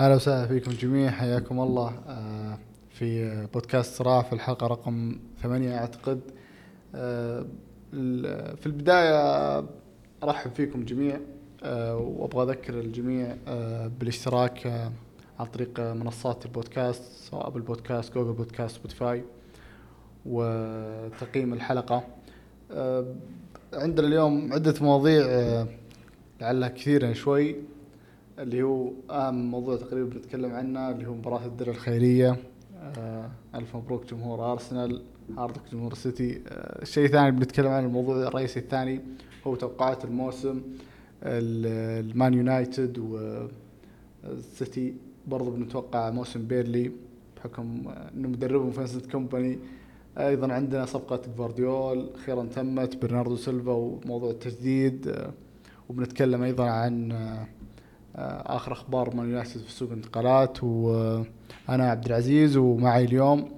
أهلا وسهلا فيكم جميع حياكم الله آه، في بودكاست صراع في الحلقة رقم ثمانية أعتقد. آه، في البداية أرحب فيكم جميع آه، وأبغى أذكر الجميع بالاشتراك عن طريق منصات البودكاست سواء أبل بودكاست جوجل بودكاست سبوتيفاي وتقييم الحلقة. عندنا اليوم عدة مواضيع لعلها كثيرة شوي. اللي هو اهم موضوع تقريبا بنتكلم عنه اللي هو مباراة الدرع الخيرية. آه ألف مبروك جمهور أرسنال hard luck جمهور السيتي آه الشيء الثاني بنتكلم عنه الموضوع الرئيسي الثاني هو توقعات الموسم. ال- المان يونايتد والسيتي برضو بنتوقع موسم بيرنلي بحكم إنه مدربهم فينسنت كومباني. أيضا عندنا صفقة جوارديول أخيرا تمت برناردو سيلفا وموضوع التجديد. آه وبنتكلم أيضا عن آخر أخبار مان يونايتد في سوق الانتقالات وأنا عبد العزيز ومعي اليوم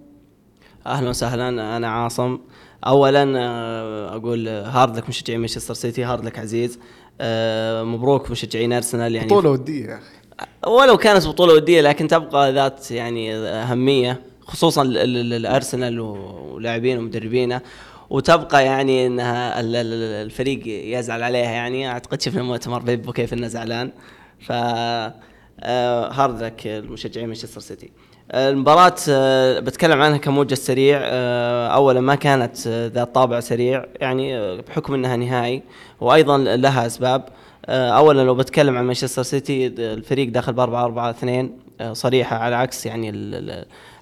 أهلا وسهلا أنا عاصم. اولا آه، أقول hard luck مشجعين مانشستر سيتي hard luck عزيز. آه، مبروك مشجعين ارسنال يعني بطولة ودية يا أخي. ولو كانت بطولة ودية لكن تبقى ذات يعني أهمية خصوصا ال- ال- الأرسنال ولاعبين ومدربينه وتبقى يعني إنها ال- ال- الفريق يزعل عليها يعني. أعتقد شفنا مؤتمر بيب كيف إنه زعلان. ف آه، hard luck المشجعين مانشستر سيتي. المباراة آه، بتكلم عنها كموجز سريع. آه، اولا ما كانت آه، ذات طابع سريع يعني آه، بحكم إنها نهائي وأيضا لها أسباب. آه، اولا لو بتكلم عن مانشستر سيتي الفريق داخل ب 4 4 2 صريحة على عكس يعني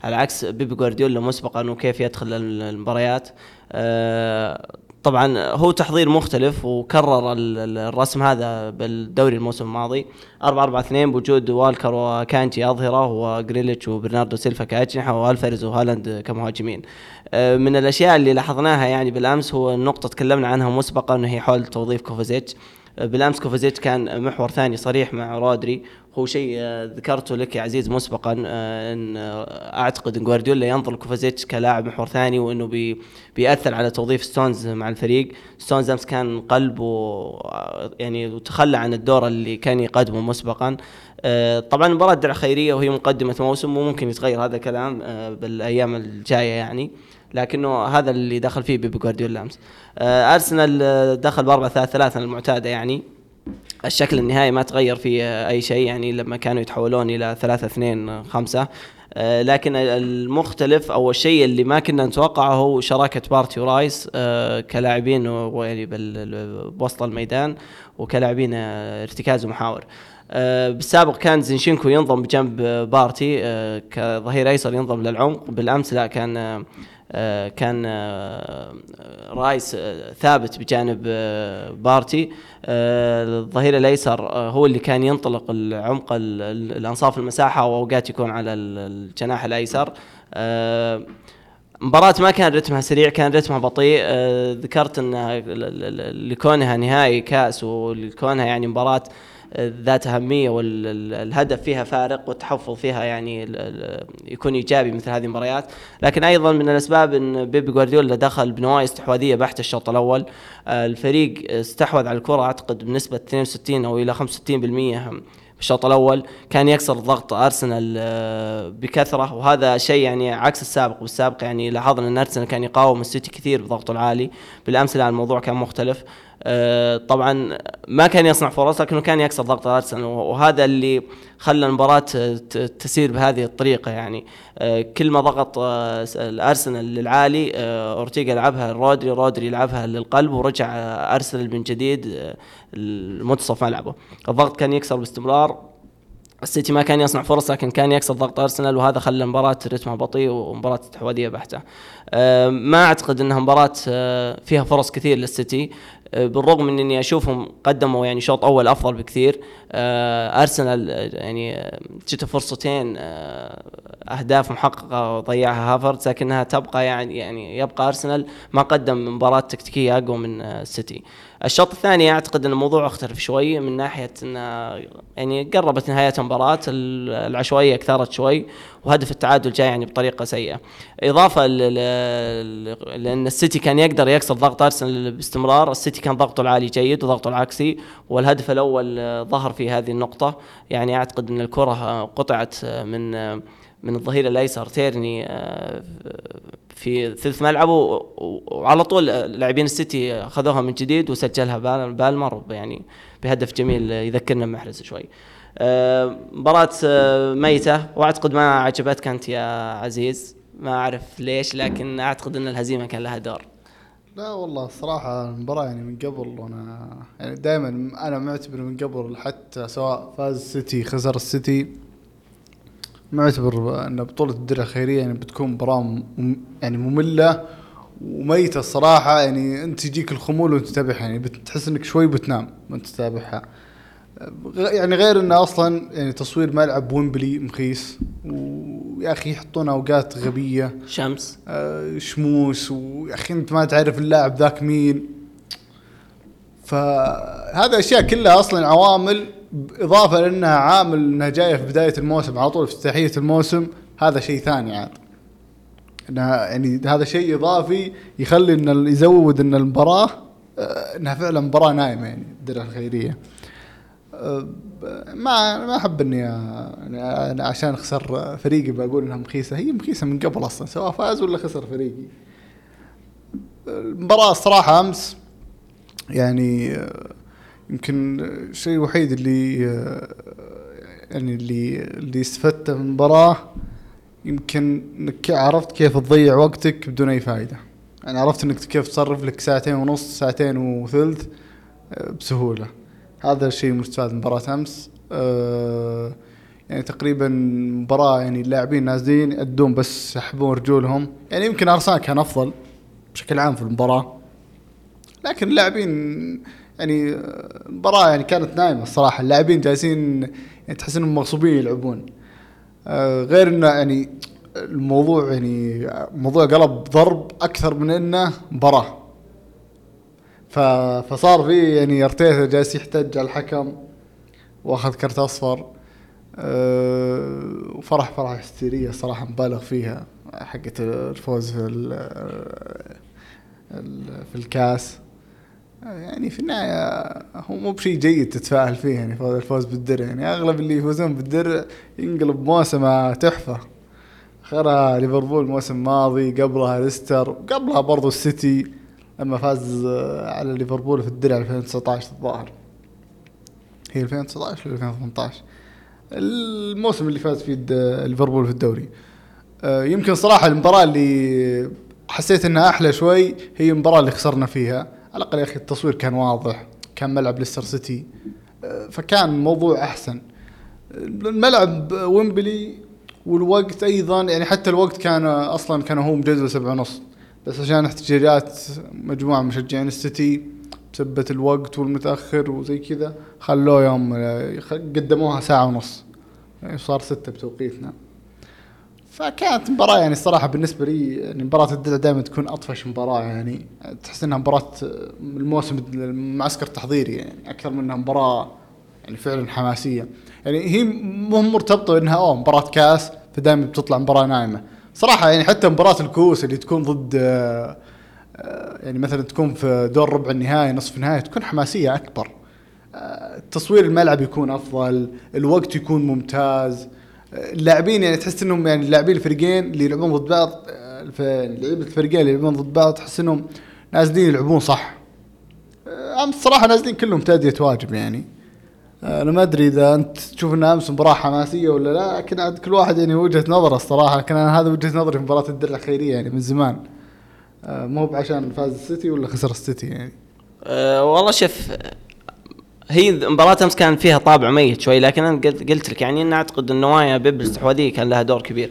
على عكس بيب جوارديولا مسبقا وكيف يدخل ال- المباريات. آه، طبعا هو تحضير مختلف وكرر ال- ال- الرسم هذا بالدوري الموسم الماضي. 4 4 2 بوجود والكر وأكانجي أظهرة وجريليتش وبرناردو سيلفا كأجنحة وألفاريز وهالاند كمهاجمين. آه، من الأشياء اللي لاحظناها يعني بالأمس هو النقطة تكلمنا عنها مسبقا وهي حول توظيف كوفازيتش. بالأمس كوفازيتش كان محور ثاني صريح مع رودري هو شيء آه، ذكرته لك يا عزيز مسبقا آه، إن آه، أعتقد إن جوارديولا ينظر لكوفازيتش كلاعب محور ثاني وإنه بي بيأثر على توظيف ستونز مع الفريق. ستونز أمس كان قلب و يعني وتخلى عن الدور اللي كان يقدمه مسبقا. طبعا المباراه درع خيرية وهي مقدمة موسم وممكن يتغير هذا الكلام بالأيام الجاية يعني. لكنه هذا اللي دخل فيه بيب جوارديولا أمس. أرسنال دخل ب 4 3 3 المعتادة يعني. الشكل النهائي ما تغير آه، أي شيء يعني لما كانوا يتحولون إلى 3 2 5 آه، لكن المختلف أو الشيء اللي ما كنا نتوقعه هو شراكة بارتي ورايس آه، كلاعبين ويعني بال- بوسط الميدان وكلاعبين آه، ارتكاز ومحاور. آه، بالسابق كان زينشينكو ينضم بجنب بارتي كظهير أيسر ينضم للعمق. بالأمس لا كان كان آه، رايس آه، ثابت بجانب آه، بارتي. آه، الظهير الأيسر آه، هو اللي كان ينطلق العمق ال- ال- الأنصاف المساحة وأوقات يكون على ال- الجناح الأيسر. آه، مباراة ما كان رتمها سريع كان رتمها بطيء. آه، ذكرت إنها لكونها نهائي كأس ولكونها يعني مباراة آه، ذات أهمية والهدف فيها فارق والتحفظ فيها يعني يكون إيجابي مثل هذه المباريات. لكن أيضا من الأسباب أن بيبي جوارديولا دخل بنوايا استحواذية بحتة الشوط الأول. آه، الفريق استحوذ على الكرة أعتقد بنسبة 62 أو إلى 65% بالشوط الأول كان يكسر ضغط أرسنال آه، بكثرة وهذا شيء يعني عكس السابق. بالسابق يعني لاحظنا أن أرسنال كان يقاوم السيتي كثير بضغطه العالي بالأمس لا الموضوع كان مختلف. آه، طبعا ما كان يصنع فرص لكنه كان يكسر ضغط أرسنال وهذا اللي خلى المباراة تسير بهذه الطريقة يعني. آه، كل ما ضغط الأرسنال للعالي اورتيغا يلعبها رودري رودري يلعبها للقلب ورجع أرسنال من جديد المنتصف ملعبه الضغط كان يكسر باستمرار. السيتي ما كان يصنع فرص لكن كان يكسر ضغط أرسنال وهذا خلى المباراه رتمها بطيء ومباراة استحواذيه بحتة. آه، ما أعتقد إنها مباراة آه، فيها فرص كثير للسيتي. آه، بالرغم من إني أشوفهم قدموا يعني شوط أول أفضل بكثير أرسنال آه، يعني آه، جته فرصتين آه، أهداف محققة ضيعها هافرتز لكنها تبقى يعني يعني يبقى أرسنال ما قدم مباراة تكتيكية أقوى من السيتي. الشوط الثاني أعتقد إن الموضوع اختلف شوي من ناحية إن يعني قربت نهاية المباراة العشوائية كثرت شوي وهدف التعادل جاء يعني بطريقة سيئة. إضافة لأن السيتي كان يقدر يكسر ضغط أرسنال باستمرار، السيتي كان ضغطه العالي جيد وضغطه العكسي والهدف الأول ظهر في هذه النقطة، يعني أعتقد أن الكرة قطعت من من الظهير الأيسر تيرني في ثلث ملعبه وعلى طول لاعبين السيتي أخذوها من جديد وسجلها بالمر يعني بهدف جميل يذكرنا بمحرز شوي. آه، مباراة آه، ميتة وأعتقد ما عجبتك أنت يا عزيز ما أعرف ليش لكن أعتقد أن الهزيمة كان لها دور. لا والله الصراحة المباراة يعني من قبل وأنا يعني دائما أنا معتبر من قبل حتى سواء فاز السيتي خسر السيتي معتبر إن بطولة الدرع الخيرية يعني بتكون مباراة يعني مملة وميتة الصراحة يعني أنت يجيك الخمول وأنت تتابعها يعني بتحس إنك شوي بتنام وأنت تتابعها يعني غير إنه أصلا يعني تصوير ملعب ويمبلي مخيس ويا أخي يحطون أوقات غبية. شمس. آه شموس ويا أخي أنت ما تعرف اللاعب ذاك مين. فهذا أشياء كلها أصلا عوامل إضافة لأنها عامل إنها جاية في بداية الموسم على طول في افتتاحيه الموسم هذا شيء ثاني عاد. انها يعني هذا شيء إضافي يخلي إن يزود إن المباراة آه، إنها فعلا مباراة نايمة يعني الدرع الخيرية. ما ما أحب إني يعني عشان أخسر فريقي بقول إنها مخيسة. هي مخيسة من قبل أصلا سواء فاز ولا خسر فريقي. المباراة الصراحة أمس يعني أه، يمكن الشيء الوحيد اللي أه، يعني اللي اللي استفدته من المباراة يمكن إنك عرفت كيف تضيع وقتك بدون أي فائده يعني عرفت إنك كيف تصرف لك ساعتين ونص ساعتين وثلث بسهولة. هذا الشيء مستفاد من مباراة أمس. أه يعني تقريبا مباراة يعني اللاعبين نازلين يأدون بس يحبون رجولهم. يعني يمكن أرسنال كان أفضل بشكل عام في المباراة. لكن اللاعبين يعني المباراة يعني كانت نايمة الصراحة اللاعبين جالسين يعني تحس إنهم مغصوبين يلعبون. أه غير إنه يعني الموضوع يعني موضوع قلب ضرب أكثر من إنه مباراة. فصار في يعني ارتيتا جالس يحتج على الحكم واخذ كرت اصفر. أه وفرح فرح هستيرية صراحة مبالغ فيها حقت الفوز في في الكاس. يعني في النهاية هو مو بشيء جيد تتفائل فيه يعني الفوز بالدرع. يعني أغلب اللي يفوزون بالدرع ينقلب موسمه تحفة. خيرها ليفربول الموسم الماضي قبلها ليستر قبلها برضو السيتي. لما فاز على ليفربول في الدرع 2019 الظاهر. هي 2019 ولا 2018 الموسم اللي فاز فيه ليفربول في الدوري. آه، يمكن صراحة المباراة اللي حسيت إنها أحلى شوي هي المباراة اللي خسرنا فيها. على الأقل يا أخي التصوير كان واضح كان ملعب ليستر سيتي آه، فكان الموضوع أحسن. الملعب ويمبلي والوقت أيضا يعني حتى الوقت كان أصلا كان هو مجزء سبعة ونص. بس عشان احتجاجات مجموعة مشجعين السيتي بسبة الوقت والمتأخر وزي كذا خلوه يوم قدموها ساعة ونص. يعني صار ستة بتوقيتنا. فكانت مباراة يعني الصراحة بالنسبة لي يعني مباراة الدرع دائما تكون أطفش مباراة يعني. تحس إنها مباراة الموسم المعسكر التحضيري يعني أكثر من إنها مباراة يعني فعلا حماسية. يعني هي مو مرتبطة إنها أوه مباراة كاس فدائما بتطلع مباراة نايمة صراحة يعني حتى مباراة الكؤوس اللي تكون ضد آه، آه، يعني مثلا تكون في دور ربع النهائي نصف النهائي تكون حماسية أكبر. آه، تصوير الملعب يكون أفضل الوقت يكون ممتاز. اللاعبين يعني تحس إنهم يعني اللاعبين الفريقين اللي يلعبون ضد بعض لعيبة الفريقين اللي يلعبون ضد بعض تحس إنهم نازلين يلعبون صح. امس الصراحة نازلين كلهم تأدية واجب يعني. أنا ما أدري إذا أنت تشوف إنها أمس مباراة حماسية ولا لا لكن عاد كل واحد يعني وجهة نظره الصراحة لكن أنا هذا وجهة نظري في مباراة الدرع الخيرية يعني من زمان. آه، مو بعشان فاز السيتي ولا خسر السيتي يعني. أه والله شوف هي مباراة أمس كان فيها طابع ميت شوي لكن أنا قلت لك يعني إن أعتقد إن نوايا بيب الاستحواذيه كان لها دور كبير.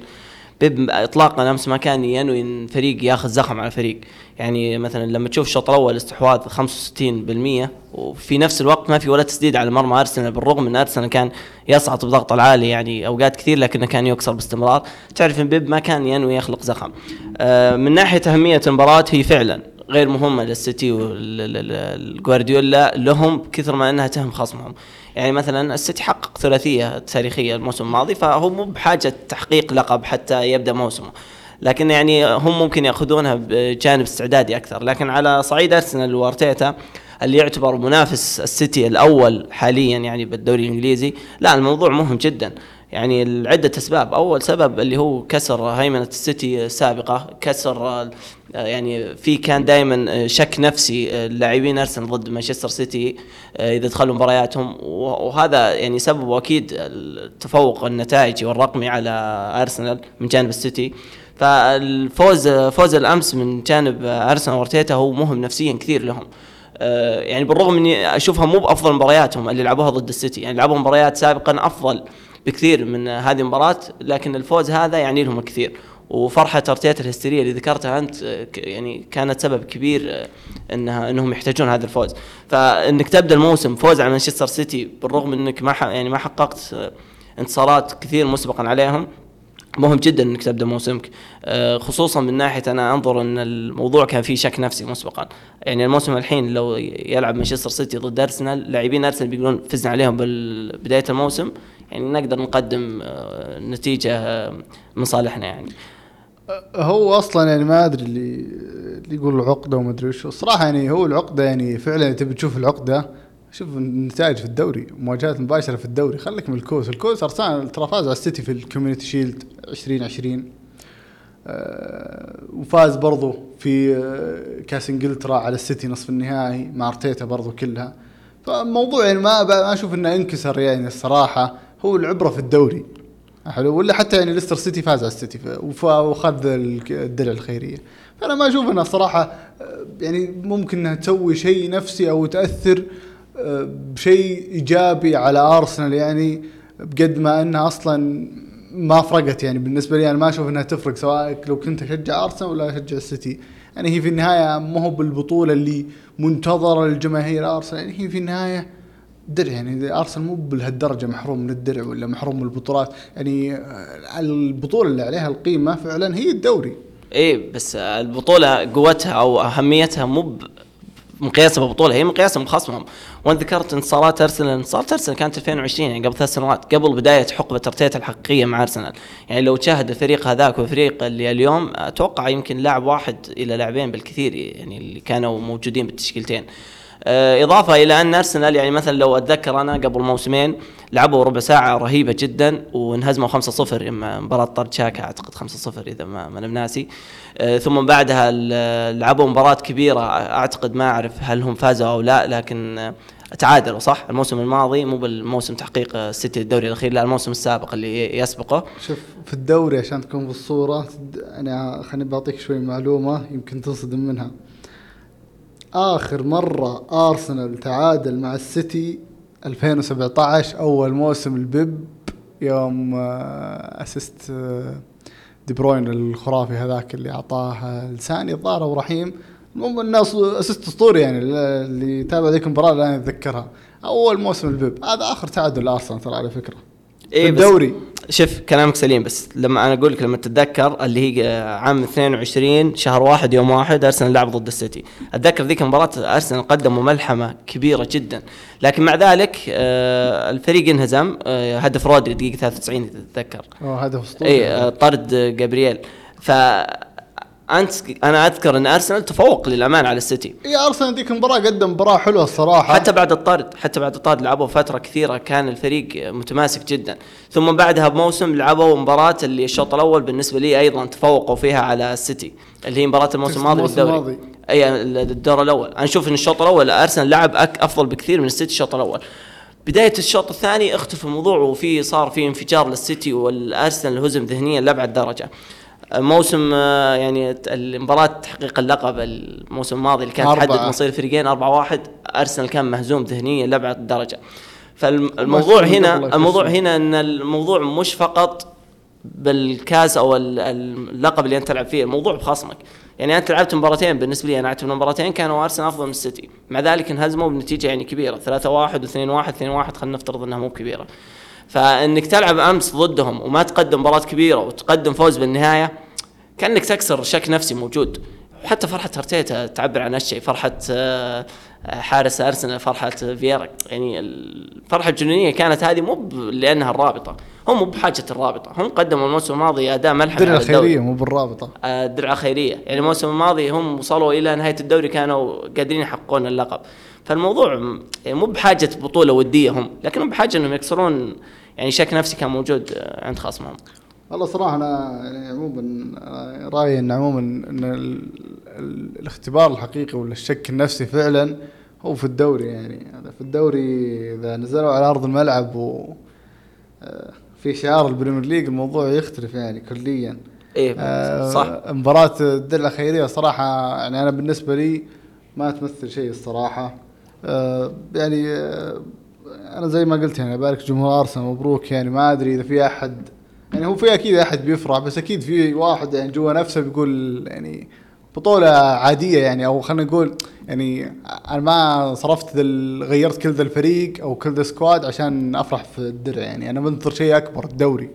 بيب اطلاقا أمس ما كان ينوي إن فريق ياخذ زخم على فريق. يعني مثلا لما تشوف الشوط الأول استحواذ 65% وفي نفس الوقت ما في ولا تسديد على مرمى أرسنال بالرغم إن أرسنال كان يصعد بضغط العالي يعني أوقات كثير لكنه كان يكسر باستمرار. تعرف إن بيب ما كان ينوي يخلق زخم. آه، من ناحية أهمية المباراة هي فعلا غير مهمة للسيتي والجوارديولا لهم كثر ما إنها تهم خصمهم. يعني مثلا السيتي حقق ثلاثية تاريخية الموسم الماضي فهو مو بحاجة تحقيق لقب حتى يبدأ موسمه. لكن يعني هم ممكن يأخذونها بجانب استعدادي أكثر. لكن على صعيد أرسنال وأرتيتا اللي يعتبر منافس السيتي الأول حاليا يعني بالدوري الإنجليزي لا الموضوع مهم جدا. يعني لعدة أسباب. أول سبب اللي هو كسر هيمنة السيتي السابقة كسر يعني في كان دائما شك نفسي لاعبين أرسنال ضد مانشستر سيتي إذا دخلوا مبارياتهم. وهذا يعني سبب أكيد التفوق النتائجي والرقمي على أرسنال من جانب السيتي. فالفوز فوز الأمس من جانب أرسنال وأرتيتا هو مهم نفسيا كثير لهم. يعني بالرغم إني أشوفها مو بأفضل مبارياتهم اللي لعبوها ضد السيتي. يعني لعبوا مباريات سابقا أفضل بكثير من هذه المباراة لكن الفوز هذا يعني لهم الكثير. وفرحة ارتيتا الهستيرية اللي ذكرتها أنت يعني كانت سبب كبير انها إنهم يحتاجون هذا الفوز. فإنك تبدأ الموسم فوز على مانشستر سيتي بالرغم إنك ما يعني ما حققت انتصارات كثير مسبقا عليهم مهم جدا إنك تبدأ موسمك. آه، خصوصا من ناحية أنا أنظر إن الموضوع كان فيه شك نفسي مسبقا. يعني الموسم الحين لو يلعب مانشستر سيتي ضد أرسنال لاعبين أرسنال بيقولون فزنا عليهم بدايه الموسم يعني نقدر نقدم آه، نتيجة آه، من صالحنا يعني. هو أصلا يعني ما أدري اللي اللي يقول العقدة وما أدري وش. الصراحه يعني هو العقدة يعني فعلا تبي تشوف العقدة شوف النتائج في الدوري مواجهات مباشرة في الدوري. خليك من الكؤوس. الكؤوس ارسنال ترى فاز على السيتي في ال Community Shield 2020 آه وفاز برضو في آه كأس إنجلترا على السيتي نصف النهائي مع أرتيتا برضو كلها. فالموضوع يعني ما ما أشوف إنه انكسر يعني الصراحة. هو العبرة في الدوري. حلو. ولا حتى يعني ليستر سيتي فاز على السيتي وخذ الدرع الخيرية. فأنا ما أشوف إنها صراحة آه، يعني ممكن إنها تسوي شيء نفسي أو تأثر آه، بشيء إيجابي على أرسنال. يعني بقد ما إنها أصلا ما فرقت يعني. بالنسبة لي أنا ما أشوف إنها تفرق سواء لو كنت أشجع أرسنال ولا أشجع السيتي. يعني هي في النهاية ما هو بالبطولة اللي منتظرة للجماهير أرسنال. يعني هي في النهاية درع يعني ارسنال مو بهالدرجة محروم من الدرع ولا محروم من البطولات يعني آه، البطولة اللي عليها القيمة فعلا هي الدوري. إيه بس البطولة قوتها أو أهميتها مو مقياسه ببطوله هي مقياسه بخصمهم وانت ذكرت انتصارات أرسنال انتصارات أرسنال كانت 2020 يعني قبل ثلاث سنوات قبل بداية حقبة أرتيتا الحقيقية مع أرسنال. يعني لو تشاهد الفريق هذاك والفريق اللي اليوم أتوقع يمكن لاعب واحد إلى لاعبين بالكثير يعني اللي كانوا موجودين بالتشكيلتين. إضافة إلى أن أرسنال يعني مثلا لو أتذكر أنا قبل موسمين لعبوا ربع ساعة رهيبة جدا وانهزموا 5-0 مباراة طرد شاكا أعتقد 5-0 إذا ما أنا بناسي. آه، ثم بعدها لعبوا مباراة كبيرة أعتقد ما أعرف هل هم فازوا أو لا لكن تعادلوا صح؟ الموسم الماضي مو بالموسم تحقيق السيتي الدوري الأخير لا الموسم السابق اللي يسبقه. شوف في الدوري عشان تكون بالصورة أنا خليني بعطيك شوي معلومة يمكن تصدم منها. آخر مرة ارسنال تعادل مع السيتي 2017 أول موسم البيب يوم آه، دي بروين الخرافي هذاك اللي أعطاه لساني الظاهر ورحيم المهم الناس اسست أسطوري يعني اللي يتابع ذيك المباراة الان يتذكرها. أول موسم البيب هذا آخر تعادل لأرسنال ترى على فكرة. إيه الدوري شوف كلامك سليم بس لما أنا أقول لك لما تتذكر اللي هي عام 22 شهر واحد يوم واحد أرسنال لعب ضد السيتي. أتذكر ذيك المباراة أرسنال قدموا ملحمة كبيرة جدا. لكن مع ذلك آه الفريق انهزم. آه هدف رودري دقيقة 93 إذا تتذكر. آه هدف أسطوري. اي آه طرد جابرييل. ف أنت أنا أذكر إن أرسنال تفوق للأمان على السيتي. إي أرسنال ذيك المباراة قدم مباراة حلوة الصراحة. حتى بعد الطرد حتى بعد الطرد لعبوا فترة كثيرة كان الفريق متماسك جدا. ثم بعدها بموسم لعبوا مباراة اللي الشوط الأول بالنسبة لي أيضا تفوقوا فيها على السيتي اللي هي مباراة الموسم الماضي بالدوري. إي الدور الأول. أنا أشوف إن الشوط الأول أرسنال لعب أفضل بكثير من السيتي الشوط الأول. بداية الشوط الثاني اختفى الموضوع وفي صار في انفجار للسيتي والأرسنال هزم ذهنيا لأبعد درجة. موسم آه، يعني المباراة تحقيق اللقب الموسم الماضي اللي كان تحدد مصير الفريقين 4 1 أرسنال كان مهزوم ذهنيا لأبعد الدرجة فالموضوع هنا الموضوع هنا إن الموضوع مش فقط بالكاس أو ال- اللقب اللي أنت تلعب فيه الموضوع بخصمك. يعني أنت لعبت مباراتين بالنسبة لي أنا اعتبر مباراتين كانوا أرسنال أفضل من السيتي. مع ذلك انهزموا بنتيجة يعني كبيرة 3 1 و2 1 2 1 خلينا نفترض إنها مو كبيرة. فإنك تلعب أمس ضدهم وما تقدم مباراة كبيرة وتقدم فوز بالنهاية كأنك تكسر شك نفسي موجود. وحتى فرحة أرتيتا تعبر عن هالشيء. فرحة آه، حارس أرسنال فرحة فييرا. يعني الفرحة الجنونية كانت هذه مو لأنها الرابطة. هم مو بحاجة الرابطة. هم قدموا الموسم الماضي أداء ملحمي الدوري. الخيريه مو بالرابطة. آه، الدرعه خيرية. يعني الموسم الماضي هم وصلوا إلى نهاية الدوري كانوا قادرين يحققون اللقب. فالموضوع يعني مو بحاجة بطولة ودية هم. لكنهم بحاجة إنهم يكسرون يعني شك نفسي كان موجود عند خصمهم والله صراحة أنا يعني عموما رأيي أن عموما ال- الاختبار الحقيقي ولا الشك النفسي فعلا هو في الدوري يعني. هذا في الدوري إذا نزلوا على أرض الملعب و آه، في شعار ال Premier League الموضوع يختلف يعني كليا. إيه آه، صح. مباراة الدرع الخيرية صراحة يعني أنا بالنسبة لي ما تمثل شيء الصراحة. آه، يعني آه، أنا زي ما قلت يعني أبارك جمهور أرسنال مبروك يعني. ما أدري إذا في أحد يعني هو في أكيد أحد بيفرح بس أكيد في واحد يعني جوا نفسه بيقول يعني بطولة عادية يعني أو خلينا نقول يعني أنا ما صرفت ال- غيرت كل ذا الفريق أو كل ذا السكواد عشان أفرح في الدرع يعني أنا بنتظر شيء أكبر الدوري.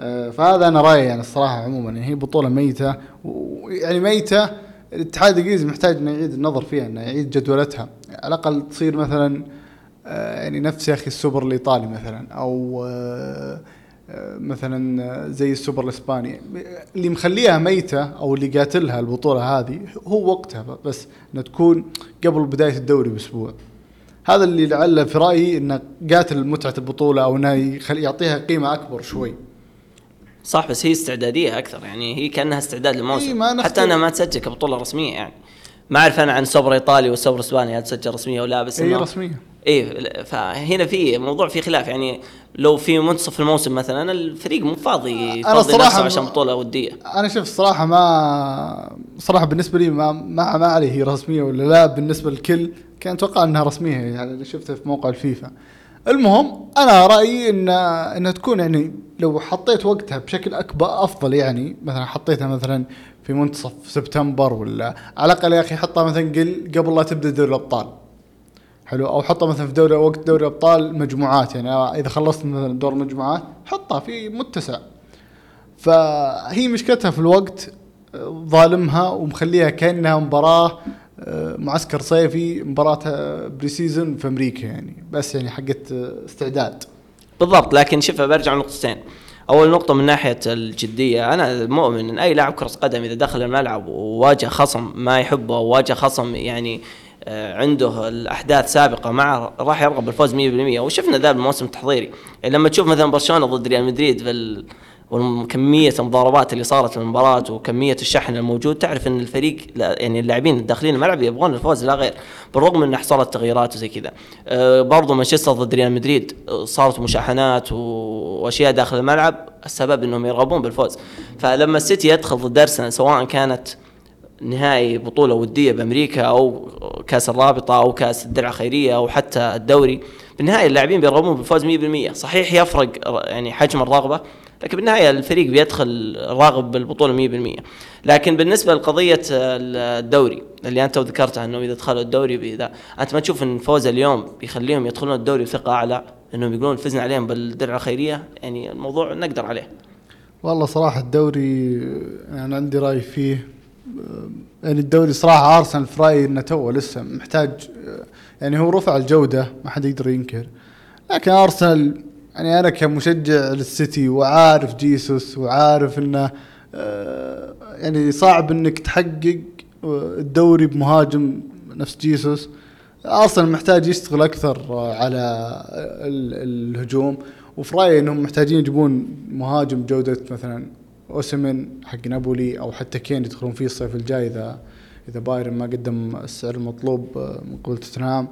آه، فهذا أنا رأيي يعني الصراحة عموما يعني هي بطولة ميتة ويعني ميتة الاتحاد الإنجليزي محتاج إنه يعيد النظر فيها إنه يعيد جدولتها. على الأقل تصير مثلا آه، يعني نفس يا أخي السوبر الإيطالي مثلا أو آه، مثلا زي السوبر الإسباني اللي مخليها ميتة أو اللي قاتلها البطولة هذه هو وقتها بس إنها تكون قبل بداية الدوري بأسبوع. هذا اللي لعله في رأيي إنه قاتل متعة البطولة أو إنه يعطيها قيمة أكبر شوي. صح بس هي استعدادية أكثر يعني هي كأنها استعداد إيه، للموسم نختلف. حتى أنها ما تسجل كبطولة رسمية يعني. ما أعرف أنا عن السوبر الايطالي والسوبر الاسباني هل تسجل رسمية ولا بس إنه- رسمية. إيه فهنا في موضوع في خلاف يعني لو في منتصف الموسم مثلا الفريق مو فاضي نفسه ما- عشان بطولة وديه أنا شوف الصراحه ما صراحة بالنسبة لي ما ما, ما علي هي رسمية ولا لا بالنسبة للكل كان أتوقع إنها رسمية يعني اللي شفتها في موقع الفيفا. المهم أنا رأيي ان إنها تكون يعني لو حطيت وقتها بشكل أكبر أفضل يعني مثلا حطيتها مثلا في منتصف سبتمبر ولا على الأقل يا أخي حطها مثلا قل قبل لا تبدأ دوري الأبطال. حلو؟ أو حطها مثلا في دوري وقت دوري الأبطال مجموعات يعني إذا خلصت مثلا دور مجموعات حطها في متسع. فهي مشكلتها في الوقت ظالمها ومخليها كأنها مباراة آه، معسكر صيفي مباراة pre-season في أمريكا يعني. بس يعني حقت استعداد. بالضبط لكن شوف برجع لنقطتين. أول نقطة من ناحية الجدية أنا مؤمن إن أي لاعب كرة قدم إذا دخل الملعب وواجه خصم ما يحبه أو واجه خصم يعني آه، عنده الأحداث سابقة معه راح يرغب بالفوز 100% وشفنا ذا بالموسم التحضيري. لما تشوف مثلا برشلونة ضد ريال مدريد في وكمية المضاربات اللي صارت في المباراة وكمية الشحن الموجود تعرف إن الفريق يعني اللاعبين داخلين الملعب يبغون الفوز لا غير بالرغم ان حصلت تغييرات وزي كذا. أه برضو مانشستر ضد ريال مدريد آه، صارت مشاحنات وأشياء داخل الملعب السبب إنهم يرغبون بالفوز. فلما السيتي يدخل ضد أرسنال سواء كانت نهائي بطولة ودية بأمريكا أو كأس الرابطة أو كأس الدرع الخيرية أو حتى الدوري بالنهاية اللاعبين بيرغبون بالفوز 100% صحيح يفرق يعني حجم الرغبة لكن بالنهاية الفريق بيدخل راغب بالبطولة 100% لكن بالنسبة لقضية الدوري اللي أنت ذكرتها أنه إذا دخلوا الدوري بذا أنت ما تشوف أن فوز اليوم بيخليهم يدخلون الدوري بثقة أعلى أنهم يقولون فزنا عليهم بالدرع الخيرية؟ يعني الموضوع نقدر عليه. والله صراحة الدوري أنا عندي رأي فيه. يعني الدوري صراحة أرسنال في رأيي إنه تو لسه محتاج يعني هو رفع الجودة ما حد يقدر ينكر. لكن أرسنال يعني أنا كمشجع للسيتي وعارف جيسوس وعارف إنه آه، يعني صعب إنك تحقق آه، الدوري بمهاجم نفس جيسوس. ارسنال محتاج يشتغل أكثر على ال- الهجوم. وفي رأيي إنهم محتاجين يجيبون مهاجم جودة مثلا اوسمن حق نابولي أو حتى كين يدخلون فيه الصيف الجاي إذا إذا بايرن ما قدم السعر المطلوب آه، من قبل توتنهام.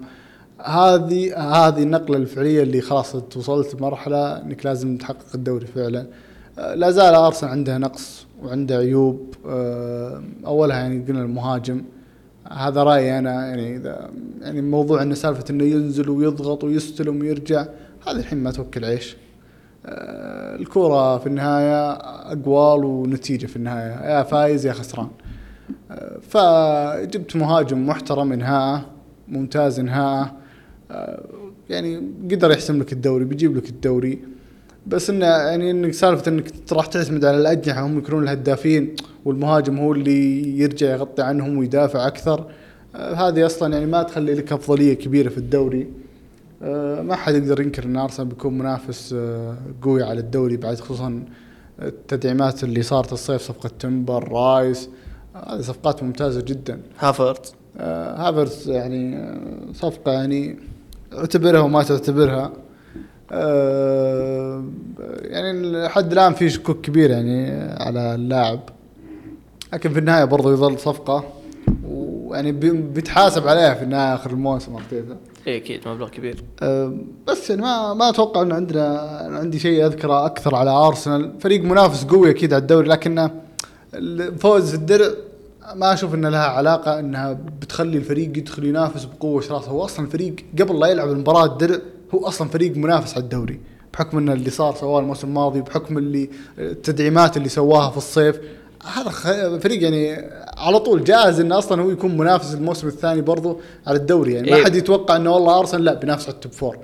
هذه هذه النقلة الفعلية اللي خلاص أنت وصلت لمرحله إنك لازم تحقق الدوري فعلا. آه، لا زال أرسنال عنده نقص وعنده عيوب. آه، أولها يعني قلنا المهاجم. هذا رأيي أنا يعني اذا يعني موضوع انه سالفة إنه ينزل ويضغط ويستلم ويرجع هذا الحين ما توكل عيش. آه، الكوره في النهاية أقوال ونتيجة في النهاية. يا فايز يا خسران. فجبت مهاجم محترم انهاء ممتاز انهاء آه، يعني قدر يحسم لك الدوري بيجيب لك الدوري. بس انه يعني إنك سالفة إنك راح تعتمد على الأجنحة هم يكونون الهدافين والمهاجم هو اللي يرجع يغطي عنهم ويدافع أكثر. آه، هذه أصلا يعني ما تخلي لك أفضلية كبيرة في الدوري. آه، ما حد يقدر ينكر إن أرسنال بيكون منافس آه، قوي على الدوري بعد خصوصا التدعيمات اللي صارت الصيف صفقة تمبر رايس. هذه صفقات ممتازة جدا. هافرت آه، هافرتز يعني آه، صفقة يعني اعتبرها وما تعتبرها. آه، يعني لحد الآن في شكوك كبير يعني على اللاعب. لكن في النهاية برضو يظل صفقة. ويعني بي- بيتحاسب عليها في النهاية آخر الموسم أرتيتا. اي أكيد مبلغ كبير. أه، بس يعني ما ما أتوقع انه عندنا أنا عندي شيء أذكره أكثر على أرسنال. فريق منافس قوي أكيد على الدوري لكنه الفوز في الدرع ما أشوف إن لها علاقة إنها بتخلي الفريق يدخل ينافس بقوة شراسه هو أصلا الفريق قبل لا يلعب المباراة الدرع هو أصلا فريق منافس على الدوري بحكم إن اللي صار سواه الموسم الماضي بحكم اللي التدعيمات اللي سواها في الصيف. هذا خ- فريق يعني على طول جاهز إنه أصلا هو يكون منافس الموسم الثاني برضو على الدوري. يعني ما إيه. حد يتوقع إنه والله أرسنال لا بينافس على ال top four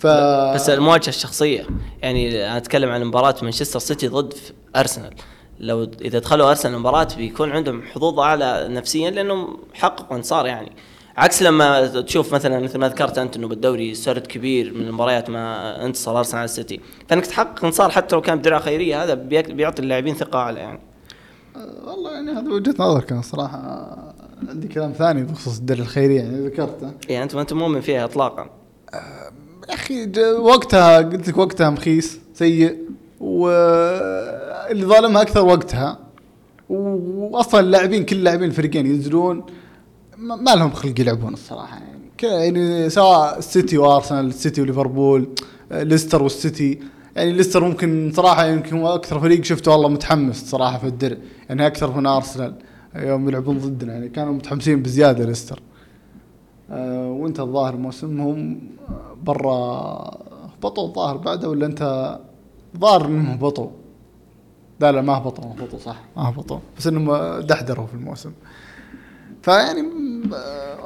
ف بس المواجهة الشخصية يعني أنا أتكلم عن مباراة مانشستر سيتي ضد أرسنال. لو إذا دخلوا أرسنال المباراة بيكون عندهم حظوظ أعلى نفسيا لأنهم حققوا انتصار يعني. عكس لما تشوف مثلا مثل ما ذكرت انت انه بالدوري سرد كبير من المباريات ما انتصر أرسنال على السيتي. فإنك تحقق انتصار حتى لو كان بدرع خيرية هذا بيعطي اللاعبين ثقة أعلى يعني. والله يعني هذا وجهة نظر كان صراحة عندي كلام ثاني بخصوص الدرع الخيرية يعني ذكرته. يعني انت ما أنت مؤمن فيها اطلاقا. يا أخي وقتها قلت لك وقتها مخيس سيء. واللي ظالمها أكثر وقتها. واصلا اللاعبين كل لاعبين الفريقين ينزلون ما لهم خلق يلعبون الصراحة. يعني يعني سواء السيتي وأرسنال السيتي وليفربول ليستر والسيتي. يعني ليستر ممكن صراحة يمكن أكثر فريق شفته والله متحمس صراحة في الدرع يعني أكثر من أرسنال يوم يلعبون ضدنا. يعني كانوا متحمسين بزيادة ليستر. آه، وانت الظاهر موسمهم برا هبطوا الظاهر بعده ولا انت ظاهر انهم هبطوا لا لا ما هبطوا ما هبطوا صح. ما هبطوا بس انهم دحدروا في الموسم. فيعني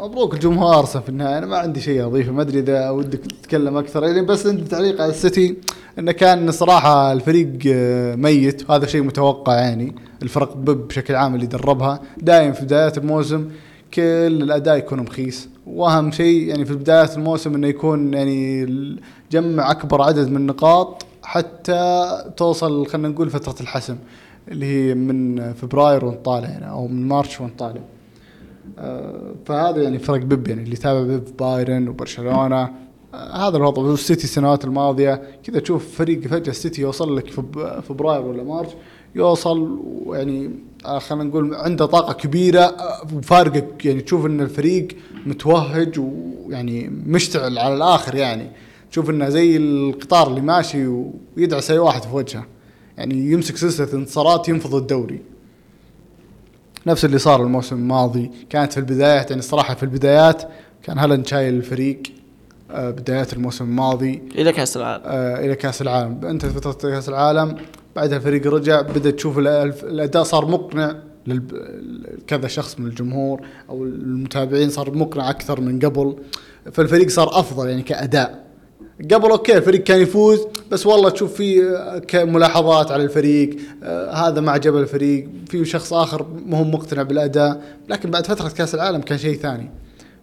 مبروك الجمهور ارسنال في النهاية. أنا ما عندي شيء أضيفه. ما أدري إذا ودك تتكلم أكثر. يعني بس عندي تعليق على السيتي. إنه كان صراحة الفريق آه، ميت. وهذا شيء متوقع يعني. الفرق بب بشكل عام اللي دربها. دائما في بدايات الموسم كل الأداء يكون مخيس وأهم شيء يعني في بدايات الموسم إنه يكون يعني جمع أكبر عدد من النقاط. حتى توصل خلينا نقول فترة الحسم اللي هي من فبراير وانت طالع يعني أو من مارش وانت طالع. آه، فهذا يعني فرق بيب يعني اللي يتابع بيب بايرن وبرشلونة. آه، هذا الوضع والسيتي السنوات الماضية كذا تشوف فريق فجأة السيتي يوصل لك فبراير ولا مارش يوصل ويعني آه، خلينا نقول عنده طاقة كبيرة وفارقك يعني تشوف إن الفريق متوهج ويعني مشتعل على الآخر يعني. تشوف إنه زي القطار اللي ماشي ويدعس أي واحد في وجهه. يعني يمسك سلسلة انتصارات ينفض الدوري. نفس اللي صار الموسم الماضي. كانت في البدايات يعني الصراحه في البدايات كان هالاند شايل الفريق آه، بدايات الموسم الماضي. إلى كأس العالم. آه، إلى كأس العالم. أنت فترة كأس العالم بعدها الفريق رجع بدا تشوف الأداء صار مقنع لكذا شخص من الجمهور أو المتابعين صار مقنع أكثر من قبل. فالفريق صار أفضل يعني كأداء. قبل أوكي الفريق كان يفوز بس والله تشوف في آه، كملاحظات على الفريق آه هذا ما عجب الفريق في شخص آخر ما هو مقتنع بالأداء لكن بعد فترة كأس العالم كان شيء ثاني.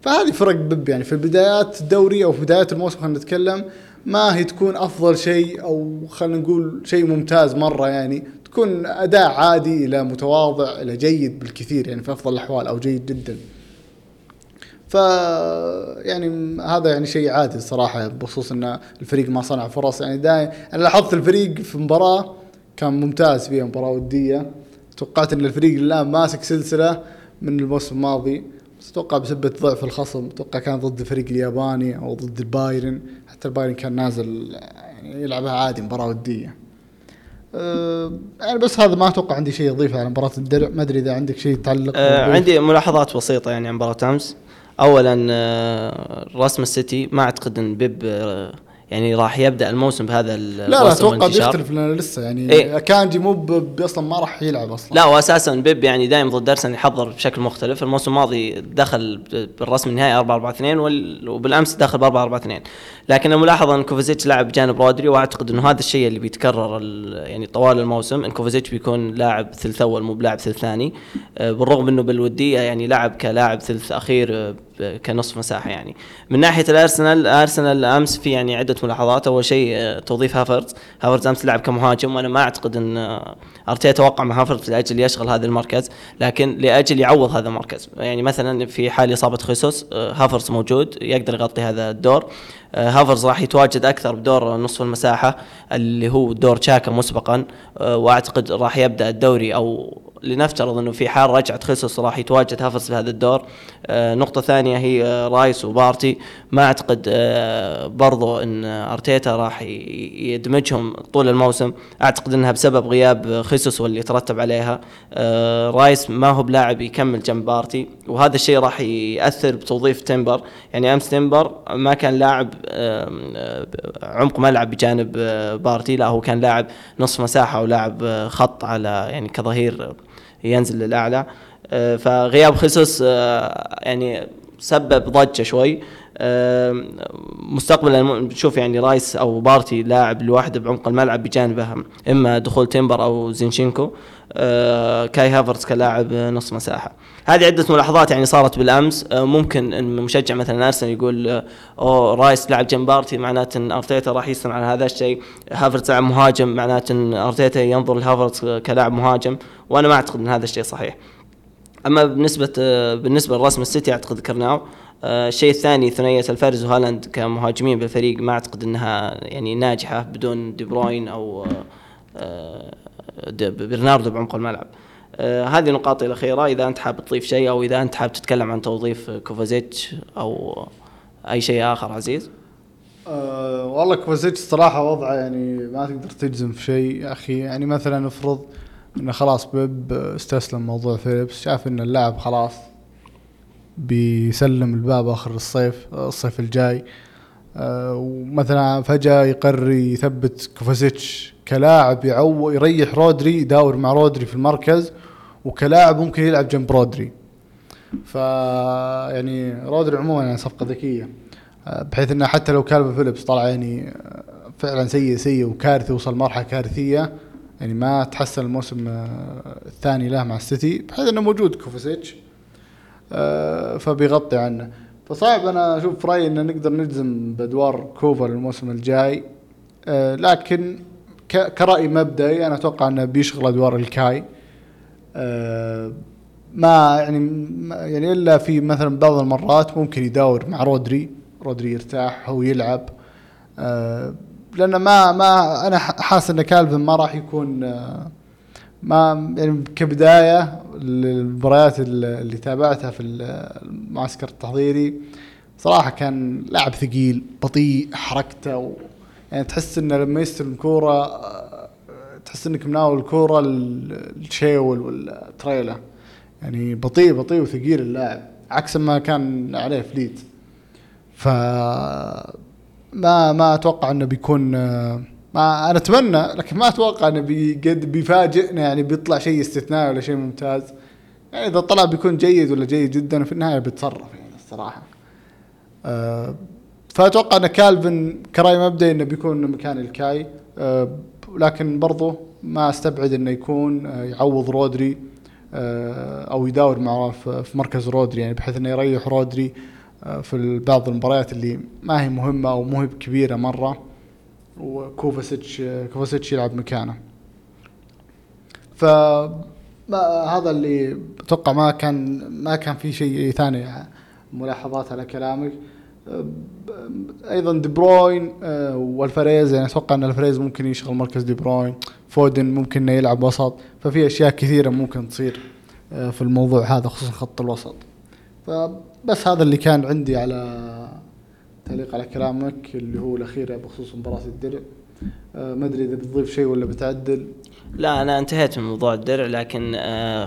فهذه فرق بب يعني في بدايات الدوري أو في بدايات الموسم خلينا نتكلم ما هي تكون أفضل شيء أو خلينا نقول شيء ممتاز مرة يعني تكون أداء عادي إلى متواضع إلى جيد بالكثير يعني في أفضل الأحوال أو جيد جدا. ف يعني هذا يعني شيء عادي الصراحه بخصوص إن الفريق ما صنع فرص. يعني دائما أنا لاحظت الفريق في مباراة كان ممتاز فيها مباراة ودية. توقعت إن الفريق الآن ماسك سلسلة من الموسم الماضي. بس أتوقع بسبه ضعف الخصم أتوقع كان ضد الفريق الياباني أو ضد البايرن. حتى البايرن كان نازل يعني يلعبها عادي مباراة ودية. أه يعني بس هذا ما أتوقع عندي شيء اضيفه على مباراة الدرع ما أدري إذا عندك شيء تعلق تضيف. عندي ملاحظات بسيطة يعني عن مباراة امس اولا آه رسم السيتي ما أعتقد إن بيب آه يعني راح يبدأ الموسم بهذا لا لا أتوقع بيختلف لأن لسه يعني إيه؟ كانجي مو أصلا ما راح يلعب أصلا. لا واساسا بيب يعني دائما ضد أرسنال يحضر بشكل مختلف. الموسم الماضي دخل بالرسم النهائي 4 4 2 وبالأمس دخل ب 4 4 2 لكن الملاحظه إن كوفازيتش لعب بجانب رودري وأعتقد إنه هذا الشيء اللي بيتكرر يعني طوال الموسم إن كوفازيتش بيكون لاعب ثلث أول مو بلاعب ثلث ثاني. آه، بالرغم إنه بالودية يعني لعب كلاعب ثلث أخير كنصف مساحة يعني. من ناحية الأرسنال أرسنال أمس في يعني عدة ملاحظات. أول شيء آه، توظيف هافرز هافرز أمس لعب كمهاجم وأنا ما أعتقد إن آه، أرتيتا وقع مع هافرز لأجل يشغل هذا المركز لكن لأجل يعوض هذا المركز. يعني مثلا في حال إصابة خيسوس آه، هافرز موجود يقدر يغطي هذا الدور. هافرز راح يتواجد أكثر بدور نصف المساحة اللي هو دور تشاكا مسبقا وأعتقد راح يبدأ الدوري أو لنفترض إنه في حال رجعة خيسوس راح يتواجد هافرز في هذا الدور. آه نقطة ثانية هي آه رايس وبارتي. ما أعتقد آه برضو إن أرتيتا راح يدمجهم طول الموسم. أعتقد إنها بسبب غياب خيسوس واللي يترتب عليها. آه رايس ما هو بلاعب يكمل جنب بارتي وهذا الشيء راح يأثر بتوظيف تيمبر. يعني أمس تيمبر ما كان لاعب آه عمق ملعب بجانب بارتي لا هو كان لاعب نصف مساحة ولاعب خط على يعني كظهير ينزل للأعلى. فغياب آه، يعني سبب ضجة شوي. مستقبلا نشوف يعني رايس أو بارتي لاعب لوحده بعمق الملعب بجانبه إما دخول تيمبر أو زينشينكو كاي هافرتس كلاعب نص مساحة. هذه عدة ملاحظات يعني صارت بالأمس. ممكن إن مشجع مثلا أرسنال يقول أو رايس لعب جنب بارتي معناته إن أرتيتا راح يستمر على هذا الشيء. هافرتس لاعب مهاجم معناته إن أرتيتا ينظر لهافرتس كلاعب مهاجم. وأنا ما أعتقد إن هذا الشيء صحيح. أما بالنسبة بالنسبة لرسم السيتي أعتقد كرناو. آه، الشيء الثاني ثنائية ألفاريز وهالاند كمهاجمين بالفريق ما أعتقد إنها يعني ناجحة بدون دي بروين أو آه، برناردو بعمق الملعب. آه، هذه نقاطي الأخيرة. إذا أنت حاب تضيف شيء أو إذا أنت حاب تتكلم عن توظيف كوفازيتش أو أي شيء آخر عزيز. أه والله كوفازيتش الصراحه وضعه يعني ما تقدر تجزم في شيء يا أخي. يعني مثلا افرض إنه خلاص بيب استسلم موضوع فيليبس شاف إن اللاعب خلاص بيسلم الباب آخر الصيف الصيف الجاي. أه ومثلا فجأة يقرر يثبت كوفازيتش كلاعب يعو يريح رودري يداور مع رودري في المركز وكلاعب ممكن يلعب جنب رودري. ف يعني رودري عموما يعني صفقة ذكية. أه بحيث إنه حتى لو كالفا فيليبس طلع يعني فعلا سيء سيء وكارثي وصل مرحلة كارثية يعني ما تحسن الموسم آه، الثاني له مع السيتي بحيث إنه موجود كوفاسيتش. آه، فبيغطي عنه. فصعب أنا أشوف رأيي إن نقدر نجزم بأدوار كوفا للموسم الجاي. آه، لكن كرأي مبدئي أنا أتوقع إنه بيشغل أدوار إلكاي. ما يعني يعني إلا في مثلا بعض المرات ممكن يداور مع رودري. رودري يرتاح هو يلعب. لأن ما ما أنا حاسس إن كالفن ما راح يكون ما يعني كبداية للمباريات اللي تابعتها في المعسكر التحضيري صراحة كان لاعب ثقيل بطيء حركته و يعني تحس إنه لما يستلم كورة تحس إنك مناول الكورة الشيول والتريلا يعني بطيء بطيء وثقيل اللاعب عكس ما كان عليه فليت ف ما ما أتوقع إنه بيكون ما أنا أتمنى لكن ما أتوقع إنه قد بيفاجئنا يعني بيطلع شيء استثنائي ولا شيء ممتاز. يعني إذا طلع بيكون جيد ولا جيد جدا في النهاية بيتصرف يعني الصراحة. أه فأتوقع إن كالفن كرأي مبدئي إنه بيكون مكان إلكاي. أه لكن برضه ما أستبعد إنه يكون أه يعوض رودري أه أو يداور معه في مركز رودري يعني بحيث إنه يريح رودري في بعض المباريات اللي ما هي مهمة أو مو هي كبيرة مرة. وكوفاسيتش كوفاسيتش يلعب مكانه. ف هذا اللي أتوقع ما كان ما كان في شيء ثاني ملاحظات على كلامك. أيضا دي بروين آه، وألفاريز يعني أتوقع إن ألفاريز ممكن يشغل مركز دي بروين. فودن ممكن إنه يلعب وسط. ففي أشياء كثيرة ممكن تصير آه، في الموضوع هذا خصوصا خط الوسط. فبس هذا اللي كان عندي على تعليق على كلامك اللي هو الأخير بخصوص مباراة الدرع. آه ما أدري إذا بتضيف شيء ولا بتعدل. لا أنا انتهيت من موضوع الدرع لكن آه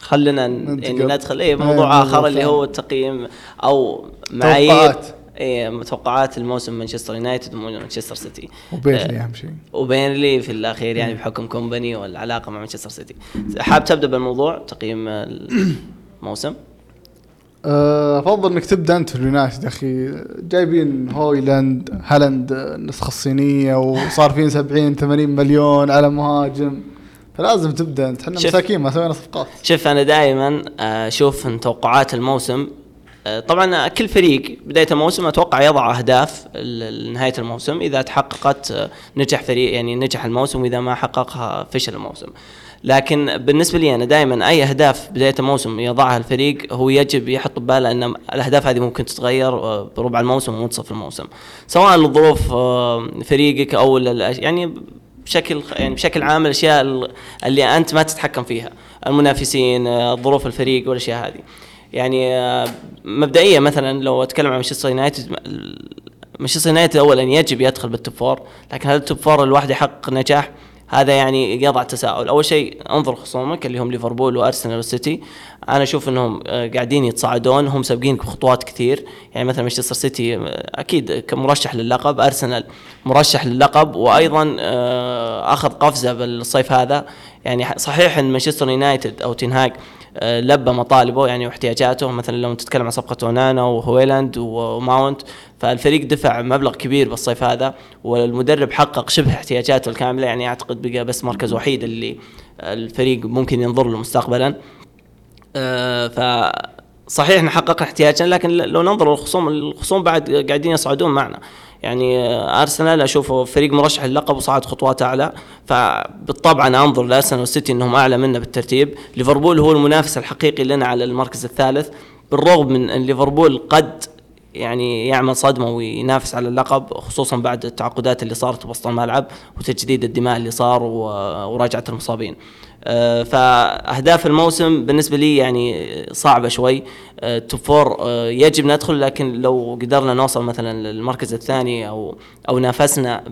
خلينا يعني ندخل اي موضوع آخر اللي هو التقييم أو معايير. اي متوقعات الموسم مانشستر يونايتد ومانشستر سيتي. وبيرنلي آه، أهم شيء. وبيرنلي في الأخير يعني بحكم كومباني والعلاقة مع مانشستر سيتي. حاب تبدأ بالموضوع تقييم الموسم أفضل إنك تبدأ أنت في اليونايتد يا أخي. جايبين هويلاند هالاند النسخه الصينية وصار فين 70 80 مليون على مهاجم. فلازم تبدأ أنت. إحنا. مساكين ما سوينا صفقات. شوف أنا دائما أشوف إن توقعات الموسم آه، طبعا كل فريق بداية الموسم أتوقع يضع أهداف لنهايه الموسم إذا تحققت نجح فريق يعني نجح الموسم وإذا ما حققها فشل الموسم. لكن بالنسبة لي أنا دائما أي أهداف بداية الموسم يضعها الفريق هو يجب يحط بباله أن الأهداف هذه ممكن تتغير آه، بربع الموسم ومنتصف الموسم. سواء لظروف آه، فريقك أو يعني بشكل يعني بشكل عام الأشياء ال- اللي أنت ما تتحكم فيها المنافسين آه، ظروف الفريق والأشياء هذه. يعني مبدئيا مثلا لو أتكلم عن مانشستر يونايتد مانشستر يونايتد اولا يجب يدخل بال top four لكن هل ال top four لوحده يحقق نجاح؟ هذا يعني يضع تساؤل. أول شيء انظر خصومك اللي هم ليفربول وأرسنال والسيتي. أنا أشوف إنهم آه، قاعدين يتصاعدون. هم سابقينك بخطوات كثير. يعني مثلا مانشستر سيتي آه، أكيد كمرشح للقب. أرسنال مرشح للقب. وأيضا آه، اخذ قفزة بالصيف هذا. يعني صحيح إن مانشستر يونايتد أو تنهاج لبى مطالبه يعني واحتياجاته. مثلا لو تتكلم عن صفقة أونانا وهويلاند وماونت فالفريق دفع مبلغ كبير بالصيف هذا والمدرب حقق شبه احتياجاته الكاملة. يعني أعتقد بقى بس مركز وحيد اللي الفريق ممكن ينظر له مستقبلا. آه، ف صحيح ان حققنا احتياجنا لكن لو ننظر للخصوم الخصوم بعد قاعدين يصعدون معنا. يعني ارسنال أشوفه فريق مرشح للقب وصعد خطوات أعلى. فبالطبع أنا أنظر لأرسنال والسيتي إنهم أعلى منا بالترتيب. ليفربول هو المنافس الحقيقي لنا على المركز الثالث. بالرغم من أن ليفربول قد يعني يعمل صدمة وينافس على اللقب خصوصا بعد التعاقدات اللي صارت بوسط الملعب وتجديد الدماء اللي صار وراجعة المصابين. آه، فأهداف الموسم بالنسبة لي يعني صعبة شوي. آه، توب فور آه، يجب ندخل لكن لو قدرنا نوصل مثلا للمركز الثاني أو أو نافسنا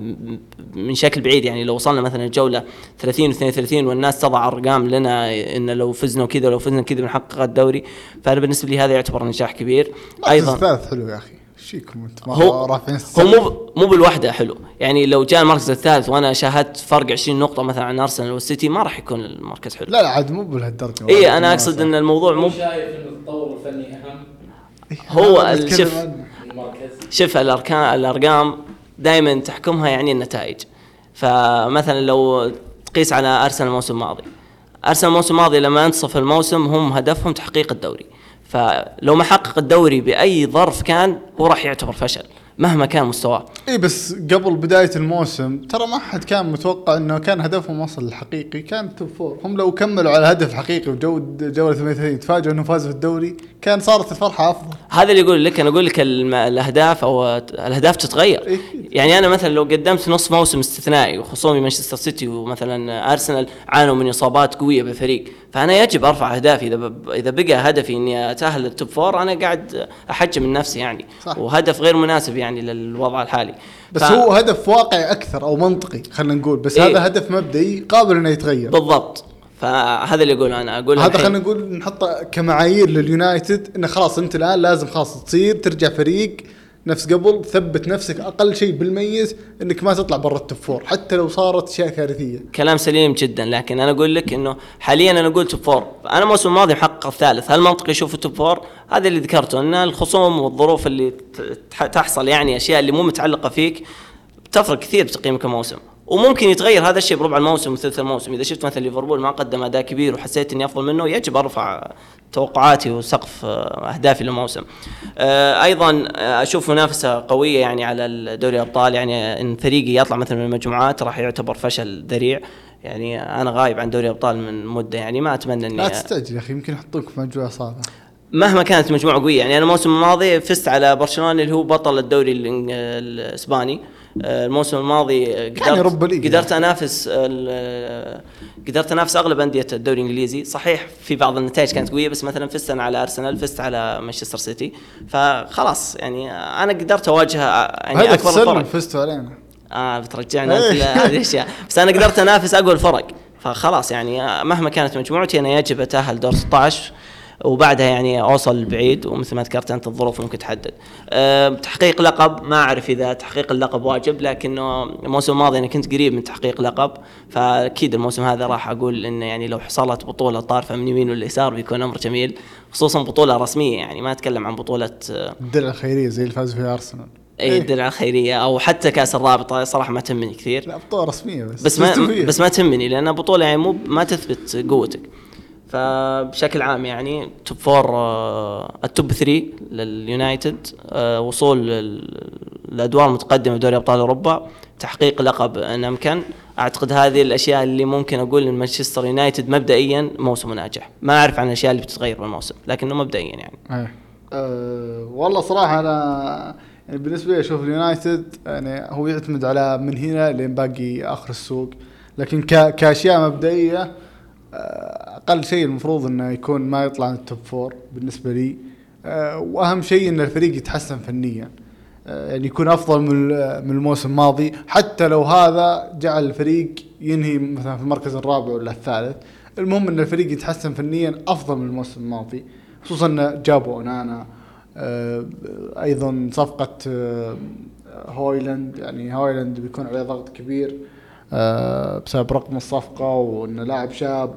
من شكل بعيد يعني لو وصلنا مثلا الجولة 30 و 32 والناس تضع أرقام لنا إن لو فزنا كذا لو فزنا كذا بنحقق الدوري فأنا بالنسبة لي هذا يعتبر نجاح كبير. أيضا الثالث حلو يا أخي. فيكم انت ما هو رافعين هو مو مو بالوحدة حلو. يعني لو جاء المركز الثالث وأنا شاهدت فرق 20 نقطة مثلا عن أرسنال والسيتي ما راح يكون المركز حلو. لا لا عاد مو بهالدرجة اي أنا أقصد إن الموضوع مو شايف إن التطور الفني أهم؟ هو ال- نتكلم شوف. شوف الاركان الأرقام دائما تحكمها يعني النتائج. فمثلا لو تقيس على أرسنال الموسم الماضي. أرسنال الموسم الماضي لما انتصف الموسم هم هدفهم تحقيق الدوري. فلو ما حقق الدوري بأي ظرف كان هو راح يعتبر فشل مهما كان مستواه. اي بس قبل بداية الموسم ترى ما حد كان متوقع إنه كان هدفهم وصل الحقيقي. كان top four. هم لو كملوا على هدف حقيقي وجود جوله 38 تفاجئوا إنه فازوا في الدوري كان صارت الفرحة أفضل. هذا اللي يقول لك أنا أقول لك الأهداف أو الأهداف تتغير. إيه. يعني أنا مثلا لو قدمت نص موسم استثنائي وخصومي مانشستر سيتي ومثلا أرسنال عانوا من إصابات قوية بالفريق. فأنا يجب أرفع أهدافي. إذا إذا بقى هدفي إني أتأهل لل top four أنا قاعد أحجم من نفسي يعني. صح. وهدف غير مناسب يعني للوضع الحالي. بس ف- هو هدف واقعي أكثر أو منطقي خلينا نقول. بس إيه. هذا هدف مبدئي قابل إنه يتغير. بالضبط. فهذا اللي أقوله أنا. أقول هذا خلينا نقول نحطه كمعايير لليونايتد إنه خلاص أنت الآن لازم خلاص تصير ترجع فريق نفس قبل ثبت نفسك أقل شيء بالميز إنك ما تطلع برا ال top four حتى لو صارت أشياء كارثية. كلام سليم جدا لكن أنا أقول لك إنه حاليا أنا أقول top four أنا الموسم الماضي محقق الثالث هل منطقي أشوف ال top four هذا اللي ذكرته إن الخصوم والظروف اللي تحصل يعني أشياء اللي مو متعلقة فيك تفرق كثير بتقييمك الموسم. وممكن يتغير هذا الشيء بربع الموسم وثلث الموسم. إذا شفت مثلا ليفربول ما قدم أداء كبير وحسيت إني أفضل منه يجب أرفع توقعاتي وسقف آه، أهدافي للموسم. آه، أيضا آه، أشوف منافسة قوية يعني على دوري الأبطال. يعني إن فريقي يطلع مثلا من المجموعات راح يعتبر فشل ذريع. يعني أنا غايب عن دوري الأبطال من مدة. يعني ما أتمنى إني لا تستعجل يا أخي يمكن يحطوك في مجموعة صعبة. مهما كانت مجموعة قوية يعني أنا الموسم الماضي فزت على برشلونة اللي هو بطل الدوري الإسباني. الموسم الماضي آه، يوروبا قدرت ليج قدرت أنافس ال- قدرت أنافس أغلب أندية الدوري الإنجليزي. صحيح في بعض النتائج كانت قوية بس مثلا فزت أنا على أرسنال فزت على مانشستر سيتي. فخلاص يعني أنا قدرت أواجه آه، يعني هذا أكبر الفرق. فزتوا علينا. آه بترجعنا. لهذه الأشياء. بس أنا قدرت أنافس أقوى الفرق. فخلاص يعني مهما كانت مجموعتي أنا يجب أتأهل دور 16 وبعدها يعني أوصل بعيد ومثل ما ذكرت أنت الظروف ممكن تحدد. أه تحقيق لقب ما أعرف إذا تحقيق اللقب واجب لكنه الموسم الماضي أنا كنت قريب من تحقيق لقب فأكيد الموسم هذا راح أقول إنه يعني لو حصلت بطولة طارفة من يمين ولا يسار بيكون أمر جميل خصوصا بطولة رسمية يعني ما أتكلم عن بطولة الدرع الخيرية زي اللي فاز فيها أرسنال. اي الدرع الخيرية أو حتى كأس الرابطة صراحة ما تهمني كثير. لا بطولة رسمية بس. بس ما. بس ما تهمني لأن بطولة يعني مو ما تثبت قوتك. فبشكل عام يعني top four ال top 3 لليونايتد آه، وصول الادوار المتقدمة بدوري أبطال أوروبا. تحقيق لقب ان امكن أعتقد هذه الأشياء اللي ممكن أقول إن مانشستر يونايتد مبدئيا موسمه ناجح. ما أعرف عن الأشياء اللي بتتغير بالموسم لكنه مبدئيا يعني. أه والله صراحة أنا يعني بالنسبة لي أشوف اليونايتد يعني هو يعتمد على من هنا لين باقي آخر السوق. لكن ك- كأشياء مبدئية أقل شيء المفروض إنه يكون ما يطلع عن ال top four بالنسبة لي. آه، وأهم شيء إن الفريق يتحسن فنيا. آه، يعني يكون أفضل من من الموسم الماضي. حتى لو هذا جعل الفريق ينهي مثلا في المركز الرابع ولا الثالث. المهم إن الفريق يتحسن فنيا أفضل من الموسم الماضي. خصوصا إن جابوا أونانا. آه، أيضا صفقة هويلاند. يعني هويلاند بيكون عليه ضغط كبير. بسبب رقم الصفقة وانه لاعب شاب.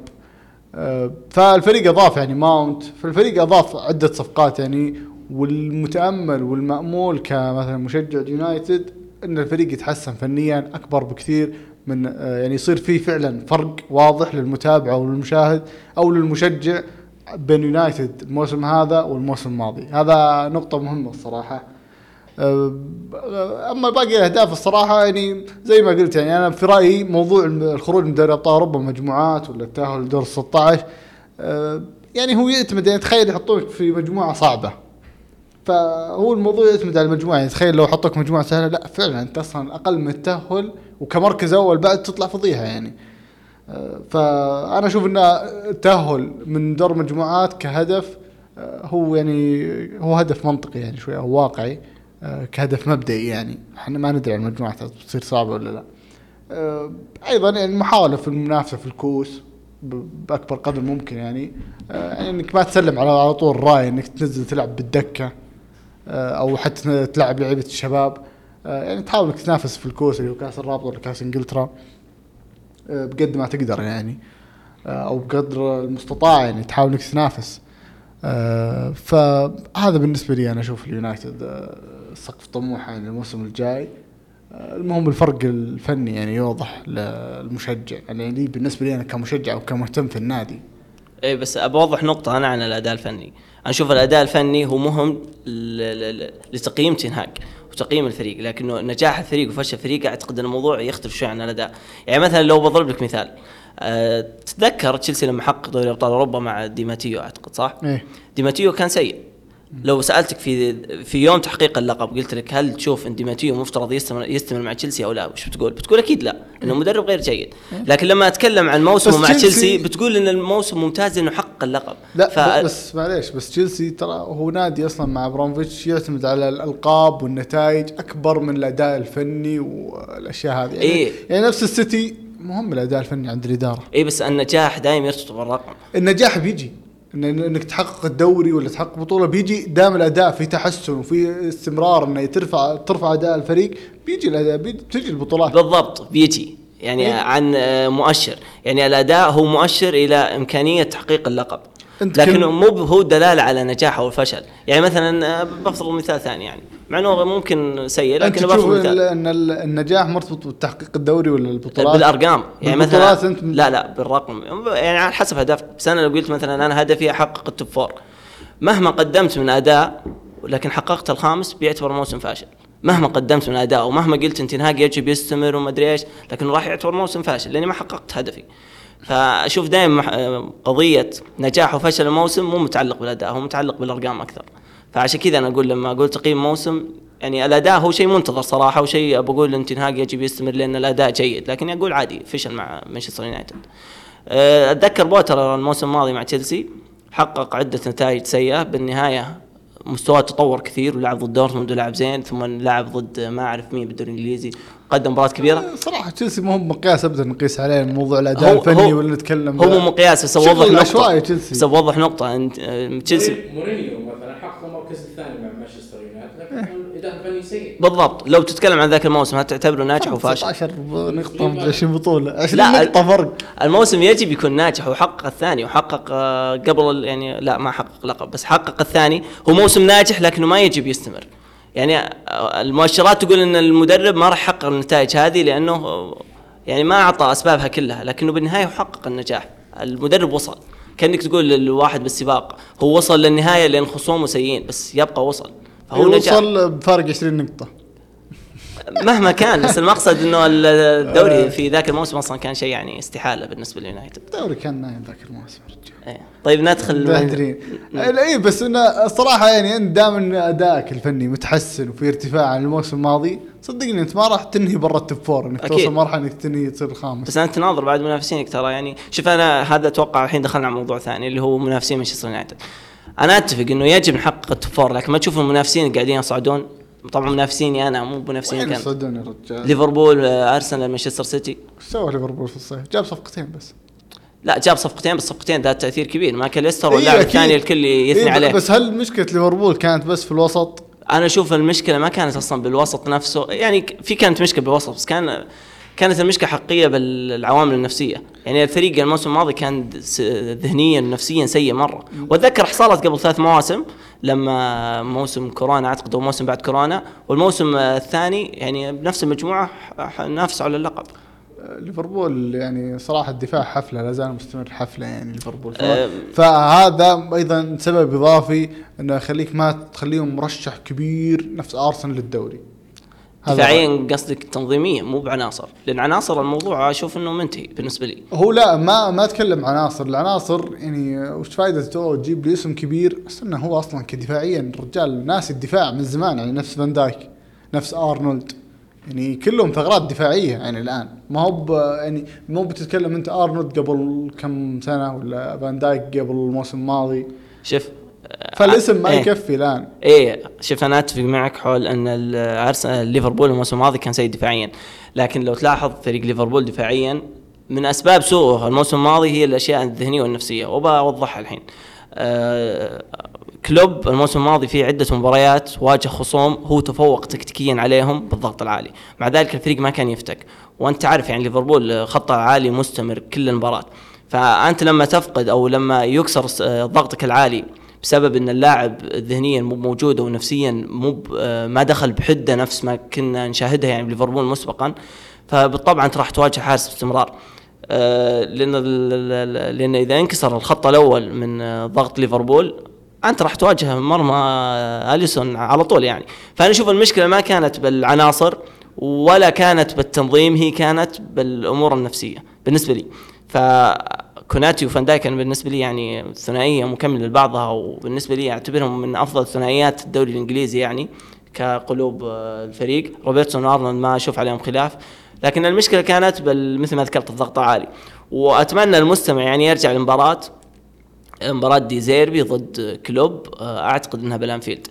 آه، فالفريق أضاف يعني ماونت. فالفريق أضاف عدة صفقات يعني. والمتأمل والمأمول كمثلا مشجع يونايتد إن الفريق يتحسن فنيا أكبر بكثير من آه، يعني يصير في فعلا فرق واضح للمتابع أو للمشاهد أو للمشجع بين يونايتد الموسم هذا والموسم الماضي. هذا نقطة مهمة الصراحة. أه، أما باقي الأهداف الصراحة يعني زي ما قلت يعني أنا في رأيي موضوع الخروج من دوري ابطال اوروبا مجموعات ولا التاهل لدور ال 16 أه، يعني هو يعتمد يعني تخيل يحطوك في مجموعة صعبة. فهو الموضوع يعتمد على المجموعة يعني تخيل لو حطوك مجموعة سهلة لا فعلا أنت أصلا أقل من التأهل وكمركز أول بعد تطلع فضيحة يعني. أه، فأنا أشوف إن التأهل من دور مجموعات كهدف أه، هو يعني هو هدف منطقي يعني شوي أو واقعي. أه، كهدف مبدئي يعني. إحنا ما ندري عن المجموعات بتصير صعبة ولا لا. أه، أيضا يعني محاوله في المنافسة في الكوس بأكبر قدر ممكن يعني. أه، يعني إنك ما تسلم على على طول رأي إنك تنزل تلعب بالدكة أو حتى تلعب لعيبة الشباب. يعني تحاول إنك تنافس في الكوس اللي هو كأس الرابطة ولا كأس إنجلترا. بقد ما تقدر يعني. أو بقدر المستطاع يعني تحاول إنك تنافس. أه، فهذا بالنسبة لي أنا أشوف اليونايتد أه، سقف طموحه يعني الموسم الجاي. أه، المهم الفرق الفني يعني يوضح للمشجع. يعني لي بالنسبة لي أنا كمشجع وكمهتم في النادي. اي بس ابى أوضح نقطة أنا عن الأداء الفني، أنا أشوف الأداء الفني هو مهم لتقييم تين هاج وتقييم الفريق، لكنه نجاح الفريق وفشل الفريق أعتقد أن الموضوع يختلف شوي عن الأداء، يعني مثلا لو بضرب لك مثال أه تتذكر تشيلسي لما حقق دوري أبطال أوروبا مع دي ماتيو أعتقد صح؟ إيه دي ماتيو كان سيء لو سألتك في في يوم تحقيق اللقب قلت لك هل تشوف إن دي ماتيو مفترض يستمر يستمر مع تشيلسي أو لا وش بتقول؟ بتقول أكيد لا انه مدرب غير جيد لكن لما أتكلم عن موسمه مع تشيلسي- بتقول إن الموسم ممتاز انه حقق اللقب لا. ف... بس معليش بس تشيلسي ترى هو نادي أصلا مع ابراموفيتش يعتمد على الألقاب والنتائج أكبر من الأداء الفني والأشياء هذه يعني, إيه. يعني نفس السيتي مهم الاداء الفني عند الإدارة. اي بس النجاح دائما يرتبط بالرقم. النجاح بيجي. إن إنك تحقق الدوري ولا تحقق بطولة بيجي دام الأداء في تحسن وفي استمرار إنه ترفع ترفع أداء الفريق. بيجي الاداء بتجي البطولات. بالضبط بيجي. يعني إيه. عن آه، مؤشر. يعني الأداء هو مؤشر إلى إمكانية تحقيق اللقب. أنت لكنه مو هو دلالة على نجاح أو الفشل. يعني مثلا آه، بفرض مثال ثاني يعني. مع إنه ممكن سيء أنت لكن بفرض مثال. ال- إن ال- النجاح مرتبط بتحقيق الدوري ولا البطولات؟ بالأرقام. يعني مثلا أنت- لا لا بالرقم. يعني على حسب هدفك بس أنا لو قلت مثلا أنا هدفي أحقق ال top four مهما قدمت من أداء لكن حققت الخامس بيعتبر موسم فاشل. مهما قدمت من أداء ومهما قلت انتهاك يجب يستمر وما أدري إيش لكن راح يعتبر موسم فاشل لأني ما حققت هدفي. فأشوف دائما قضية نجاح وفشل الموسم مو متعلق بالأداء هو متعلق بالأرقام أكثر. فعشان كذا أنا أقول لما أقول تقييم موسم يعني الأداء هو شيء منتظر صراحة وشيء بقول انتهاك يجب يستمر لأن الأداء جيد لكن أقول عادي فشل مع مانشستر يونايتد. أه، أتذكر بوتر الموسم الماضي مع تشيلسي حقق عدة نتائج سيئة بالنهاية مستواه تطور كثير ولعب ضد دورتموند ولعب زين ثم لعب ضد ما أعرف مين بالدوري الانجليزي قدم مباراة كبيرة. صراحة تشيلسي ما هو مقياس ابدا نقيس عليه موضوع الأداء الفني ولا نتكلم هو مو مقياس بس اوضح نقطة. تشيلسي. بس اوضح نقطة أنت آه، تشيلسي. مورينيو مثلا حقق المركز الثاني مع مانشستر يونايتد سيء بالضبط. لو تتكلم عن ذاك الموسم هل تعتبره ناجح أو فاشل؟ 19 نقطة ب 20 بطولة. 20 لا، نقطة فرق. الموسم يجب يكون ناجح وحقق الثاني وحقق آه، قبل يعني لا ما حقق لقب بس حقق الثاني. هو موسم ناجح لكنه ما يجب يستمر. يعني آه، المؤشرات تقول إن المدرب ما راح يحقق النتائج هذه لأنه آه، يعني ما أعطى أسبابها كلها لكنه بالنهاية حقق النجاح. المدرب وصل. كأنك تقول للواحد بالسباق هو وصل للنهاية لأن خصومه سيئين بس يبقى وصل. نجاح. وصل بفارق 20 نقطة. مهما كان بس المقصد إنه الدوري في ذاك الموسم أصلا كان شيء يعني استحالة بالنسبة لليونايتد. الدوري كان نايم ذاك الموسم رجال إيه. طيب ندخل مبهدرين اي بس إنه الصراحه يعني أنت دام ان أدائك الفني متحسن وفي ارتفاع عن الموسم الماضي. صدقني أنت ما راح تنهي برا ال top four إنك أكيد. توصل مرحلة إنك تنهي تصير الخامس بس أنت تناظر بعد منافسينك ترى يعني. شوف أنا هذا أتوقع الحين دخلنا على موضوع ثاني اللي هو منافسين مانشستر يونايتد. أنا أتفق إنه يجب نحقق ال top four لكن ما تشوف المنافسين قاعدين يصعدون طبعا منافسيني أنا مو منافسين كان يصعدون يا رجال؟ ليفربول أرسنال مانشستر سيتي إيش سوى ليفربول في الصيف؟ جاب صفقتين بس لا جاب صفقتين بس صفقتين ذات تأثير كبير ماكاليستر إيه، واللاعب أكيد. الثاني الكل يثني إيه، عليه بس هل مشكلة ليفربول كانت بس في الوسط؟ أنا أشوف المشكلة ما كانت أصلا بالوسط نفسه يعني في كانت مشكلة بالوسط بس كان كانت المشكلة حقيقية بالعوامل النفسية يعني الفريق الموسم الماضي كان ذهنيا نفسيا سيء مرة وأتذكر حصلت قبل ثلاث مواسم لما موسم كورونا أعتقد أو موسم بعد كورونا والموسم الثاني يعني بنفس المجموعة نافسوا على اللقب ليفربول يعني صراحة الدفاع حفلة لا زال مستمر حفلة يعني ليفربول أه. فهذا أيضا سبب إضافي إنه يخليك ما تخليهم مرشح كبير نفس أرسنال للدوري. دفاعيا قصدك تنظيميا مو بعناصر. لأن عناصر الموضوع أشوف إنه منتهي بالنسبة لي. هو لا ما ما أتكلم عناصر. العناصر يعني وش فائده تجيب لي اسم كبير بس إنه هو أصلا كدفاعيا. الرجال ناسي الدفاع من زمان يعني نفس فان دايك نفس أرنولد. يعني كلهم ثغرات دفاعية يعني الآن. ما هو يعني مو بتتكلم أنت أرنولد قبل كم سنة ولا فان دايك قبل الموسم الماضي. شوف فالاسم ما إيه. يكفي الآن. إيه شوف أنا أتفق معك حول أن أرسنال ليفربول الموسم الماضي كان سيء دفاعيا. لكن لو تلاحظ فريق ليفربول دفاعيا من أسباب سوءه الموسم الماضي هي الأشياء الذهنية والنفسية وبوضحها الحين. آه كلوب الموسم الماضي في عدة مباريات واجه خصوم هو تفوق تكتيكيا عليهم بالضغط العالي. مع ذلك الفريق ما كان يفتك. وأنت عارف يعني ليفربول خطه عالي مستمر كل المباراه فأنت لما تفقد أو لما يكسر آه، ضغطك العالي بسبب إن اللاعب ذهنيا مو موجود ونفسيا مو آه، ما دخل بحدة نفس ما كنا نشاهدها يعني بليفربول مسبقا. فبالطبع أنت راح تواجه حارس باستمرار. آه، لأن لأن إذا انكسر الخط الأول من آه، ضغط ليفربول أنت راح تواجه مرمى أليسون على طول يعني. فأنا أشوف المشكلة ما كانت بالعناصر ولا كانت بالتنظيم هي كانت بالأمور النفسية بالنسبة لي. فكوناتي وفان دايك أنا بالنسبة لي يعني ثنائية مكملة لبعضها وبالنسبة لي أعتبرهم من أفضل ثنائيات الدوري الإنجليزي يعني كلوب آه، الفريق. روبرتسون وأرنولد ما أشوف عليهم خلاف. لكن المشكلة كانت مثل ما ذكرت الضغط العالي وأتمنى المستمع يعني يرجع لمباراه مباراة دي زيربي ضد كلوب آه، أعتقد إنها بالأنفيلد.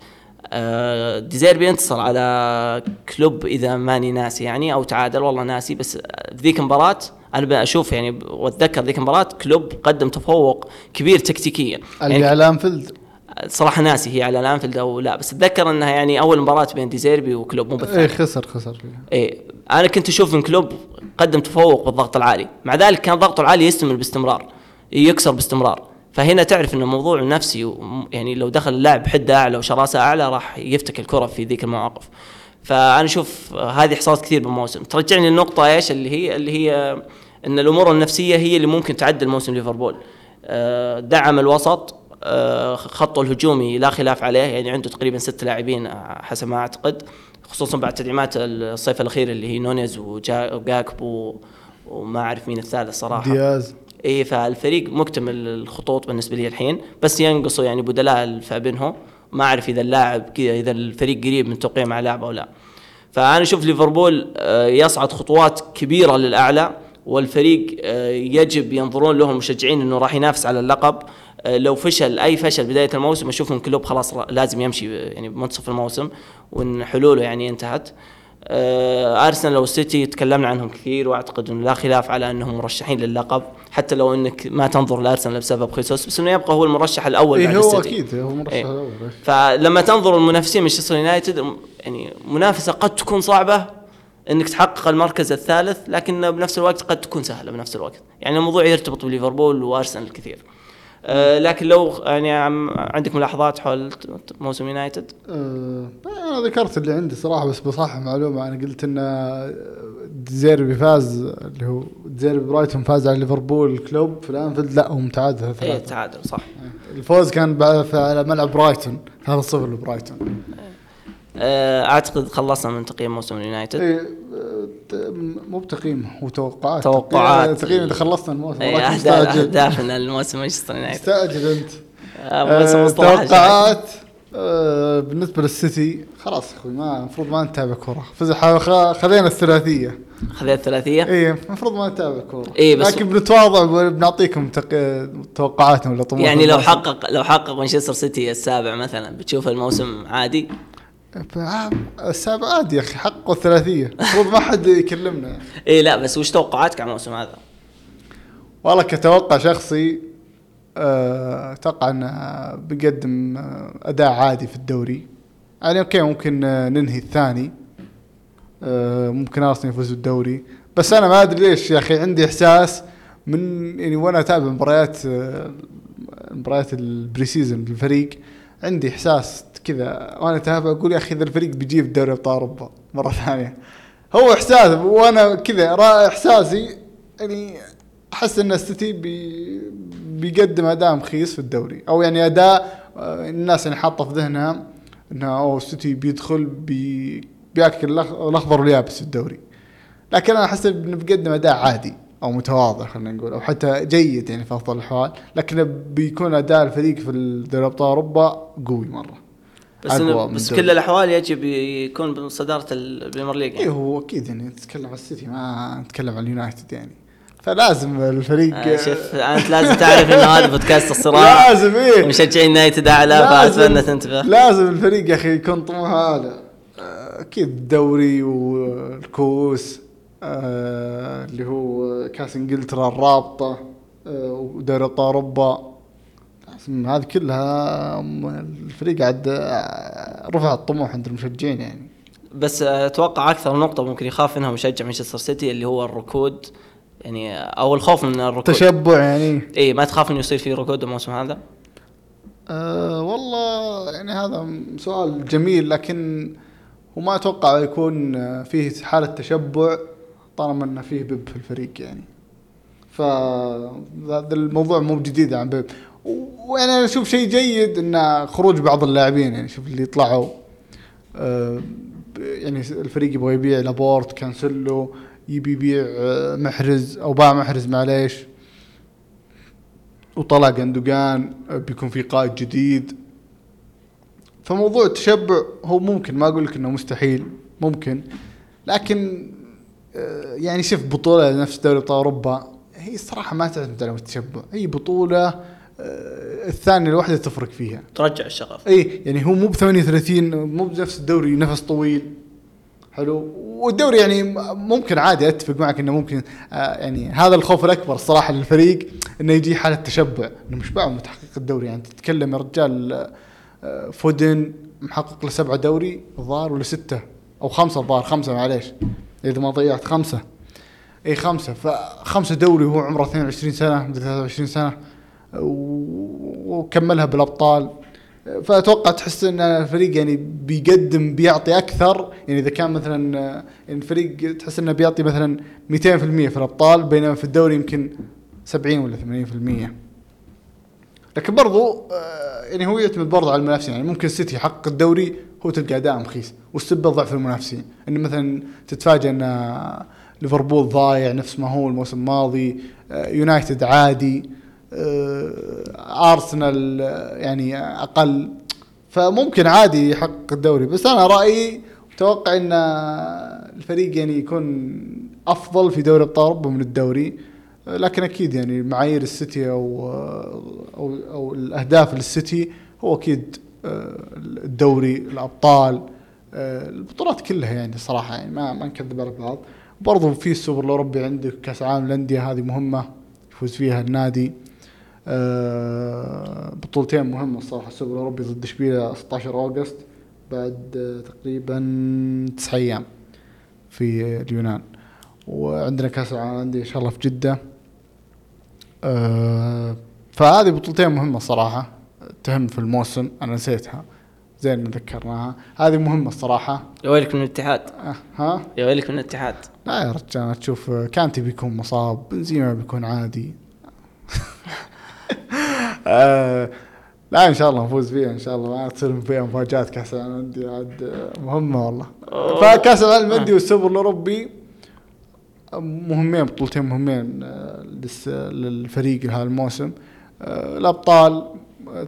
آه، دي زيربي انتصر على كلوب إذا ماني ناسي يعني أو تعادل والله ناسي بس ذيك المباراة أنا بشوف يعني وأتذكر ذيك المباراة كلوب قدم تفوق كبير تكتيكيا. اللي يعني على أنفيلد. صراحة ناسي هي على الانفيلد أو لا بس أتذكر إنها يعني أول مباراة بين دي زيربي وكلوب مو إيه بالثاني خسر خسر. فيها إيه أنا كنت أشوف إن كلوب قدم تفوق بالضغط العالي. مع ذلك كان ضغطه العالي يستمر باستمرار يكسر باستمرار. فهنا تعرف إن الموضوع نفسي يعني لو دخل اللاعب بحده أعلى وشراسة أعلى راح يفتك الكرة في ذيك المواقف. فأنا أشوف هذه حصلت كثير بالموسم. ترجعني النقطه إيش؟ اللي هي اللي هي إن الأمور النفسية هي اللي ممكن تعدل موسم ليفربول. آه، دعم الوسط آه، خطه الهجومي لا خلاف عليه. يعني عنده تقريبا ست لاعبين حسب ما أعتقد خصوصا بعد تدعيمات الصيف الأخير اللي هي نونيز وجا- وجاكبو وما أعرف مين الثالث صراحة. دياز. اي فالفريق مكتمل الخطوط بالنسبة لي الحين. بس ينقصوا يعني بدلاء فابينهو ما أعرف إذا اللاعب كذا إذا الفريق قريب من توقيع مع لاعب أو لا. فأنا أشوف ليفربول آه، يصعد خطوات كبيرة للأعلى والفريق آه، يجب ينظرون له المشجعين إنه راح ينافس على اللقب. آه، لو فشل أي فشل بداية الموسم أشوف ان كلوب خلاص لازم يمشي يعني بمنتصف الموسم وإن حلوله يعني انتهت. آه، ارسنال والسيتي تكلمنا عنهم كثير وأعتقد إنه لا خلاف على إنهم مرشحين للقب حتى لو إنك ما تنظر لأرسنال بسبب خيسوس بس إنه يبقى هو المرشح الأول بعد إيه، هو السيتي أكيد هو مرشح إيه. الأول إيه. فلما تنظر المنافسين مانشستر يونايتد يعني منافسة قد تكون صعبة إنك تحقق المركز الثالث لكن بنفس الوقت قد تكون سهلة بنفس الوقت يعني الموضوع يرتبط بليفربول وأرسنال كثير لكن لو يعني عندك ملاحظات حول موسم يونايتد؟ آه، أنا ذكرت اللي عندي صراحة بس بصحح معلومة. أنا قلت إن آه، دي زيربي فاز اللي هو دي زيربي برايتون فاز على ليفربول كلوب في الأنفيلد. لا هم تعادلوا إيه ثلاثة. تعادل صح. الفوز كان على ملعب برايتون 3-0 لبرايتون. آه. أعتقد خلصنا من تقييم موسم اليونايتد. إيه آه، مو بتقييم هو توقعات. توقعات. تقييم إذا خلصنا الموسم إيه أهدا- مستعجل اهدافنا لموسم مانشستر يونايتد. مستعجل أنت. آه، آه،. توقعات آه، بالنسبة للسيتي خلاص أخوي ما المفروض ما نتابع كورة. فز خذينا الثلاثية. خذيت الثلاثية؟ إيه المفروض ما نتابع كورة. إيه، بس- لكن بنتواضع وبنعطيكم تق... توقعاتنا ولا طموحنا. يعني لو الموسم. حقق لو حقق مانشستر سيتي السابع مثلا بتشوف الموسم عادي؟ السابع عادي يا أخي حققوا الثلاثية المفروض ما حد يكلمنا. إيه لا بس وش توقعاتك على الموسم هذا؟ والله كتوقع شخصي آه، أتوقع إنه بيقدم آه، أداء عادي في الدوري يعني أوكي ممكن آه، ننهي الثاني ممكن أرسنال يفوز بالدوري بس أنا ما أدري ليش يا أخي عندي إحساس من يعني وأنا أتابع مباريات مباريات ال pre-season للفريق عندي إحساس كذا. وأنا اتابع أقول يا أخي ذا الفريق بيجيب دوري أبطال أوروبا مرة ثانية. هو إحساس وأنا كذا إحساسي يعني أحس إن السيتي بي بيقدم أداء مخيس في الدوري. أو يعني أداء آه، الناس يعني حاطة في ذهنها إنه أوه السيتي بيدخل بي بياكل الأخضر واليابس في الدوري. لكن أنا أحس انه بيقدم أداء عادي أو متواضع خلينا نقول أو حتى جيد يعني في أفضل الأحوال. لكن بيكون أداء الفريق في دوري أبطال أوروبا قوي مرة. بس من بس. كل الأحوال يجب يكون بصدارة ال Premier League. يعني. هو أكيد يعني نتكلم عن السيتي ما نتكلم عن اليونايتد يعني. فلازم الفريق آه شوف أنت لازم تعرف إنه هذا بودكاست الصراع لازم إيه. ومشجعين يونايتد أعلى فأتمنى تنتبه. لازم الفريق يا أخي يكون طموحه اعلى آه، أكيد الدوري والكؤوس آه، اللي هو كاس إنجلترا الرابطة آه، ودوري أبطال أوروبا. هذه كلها الفريق آه، رفع الطموح عند المشجعين يعني. بس أتوقع أكثر نقطة ممكن يخاف منها مشجع مانشستر سيتي اللي هو الركود يعني أو الخوف من الركود. تشبع يعني. إيه ما تخاف إنه يصير في ركود الموسم هذا؟ أه والله يعني هذا سؤال جميل لكن وما أتوقع يكون فيه حالة تشبع طالما إنه فيه بيب في الفريق يعني. فهذا الموضوع مو جديد عن بيب. و- ويعني أنا أشوف شيء جيد ان خروج بعض اللاعبين يعني شوف اللي طلعوا آه، يعني الفريق يبغى يبيع لابورت كانسلو يبي يبيع آه، محرز أو باع محرز معليش. وطلع جندوجان بيكون في قائد جديد. فموضوع التشبع هو ممكن ما أقول لك إنه مستحيل ممكن. لكن آه، يعني شوف بطولة نفس دوري أبطال أوروبا هي الصراحة ما تعتمد على التشبع. هي بطولة آه، الثانية الواحده تفرق فيها. ترجع الشغف. اي يعني هو مو ب 38 مو بنفس الدوري نفس طويل. حلو؟ والدوري يعني ممكن عادي أتفق معك إنه ممكن آه يعني هذا الخوف الأكبر الصراحه للفريق إنه يجي حالة تشبع. إنه مش بعد متحقق الدوري يعني تتكلم يا رجال آه، فودن محقق له سبعة دوري الظاهر ولا ستة أو خمسة الظاهر خمسة معليش. إذا ما ضيعت خمسة. اي خمسة. فخمسة دوري وهو عمره 22 سنة مدري 23 سنة. وكملها بالأبطال. فأتوقع تحس إن الفريق يعني بيقدم بيعطي أكثر. يعني إذا كان مثلا الفريق تحس إنه بيعطي مثلا 200% في الأبطال بينما في الدوري يمكن 70 ولا 80% لكن برضو آه، يعني هو يعتمد برضو على المنافسين. يعني ممكن السيتي يحقق الدوري هو تلقى أداء مخيس والسبب ضعف المنافسين. إن مثلا تتفاجئ إن ليفربول ضايع نفس ما هو الموسم الماضي آه، يونايتد عادي. ارسنال آه، يعني أقل. فممكن عادي يحقق الدوري. بس أنا رأيي متوقع إن الفريق يعني يكون أفضل في دوري أبطال أوروبا من الدوري. لكن أكيد يعني معايير السيتي أو أو أو الأهداف للسيتي هو أكيد آه، الدوري الأبطال آه، البطولات كلها يعني صراحة يعني ما ما نكذب على بعض. برضو في السوبر الأوروبي عندك كأس العالم للأندية هذه مهمة يفوز فيها النادي. آه، بطولتين مهمة الصراحة. السوبر الأوروبي ضد اشبيليه 16 August بعد آه، تقريبا تسع أيام في اليونان. وعندنا كأس العالم للأندية إن شاء الله في جدة. آه، فهذه بطولتين مهمة صراحة تهم في الموسم أنا نسيتها. زين ذكرناها. هذه مهمة الصراحة. يا ويلك من الاتحاد. آه، ها؟ يا ويلك من الاتحاد. لا يا رجال تشوف كانتي بيكون مصاب بنزيما بيكون عادي. آه لا إن شاء الله نفوز فيها إن شاء الله. ما تصير فيها مفاجآت كأس العالم للأندية. عاد آه، مهمة والله. فكأس العالم للأندية والسوبر الأوروبي مهمين بطولتين مهمين آه، للفريق لهذا الموسم. الأبطال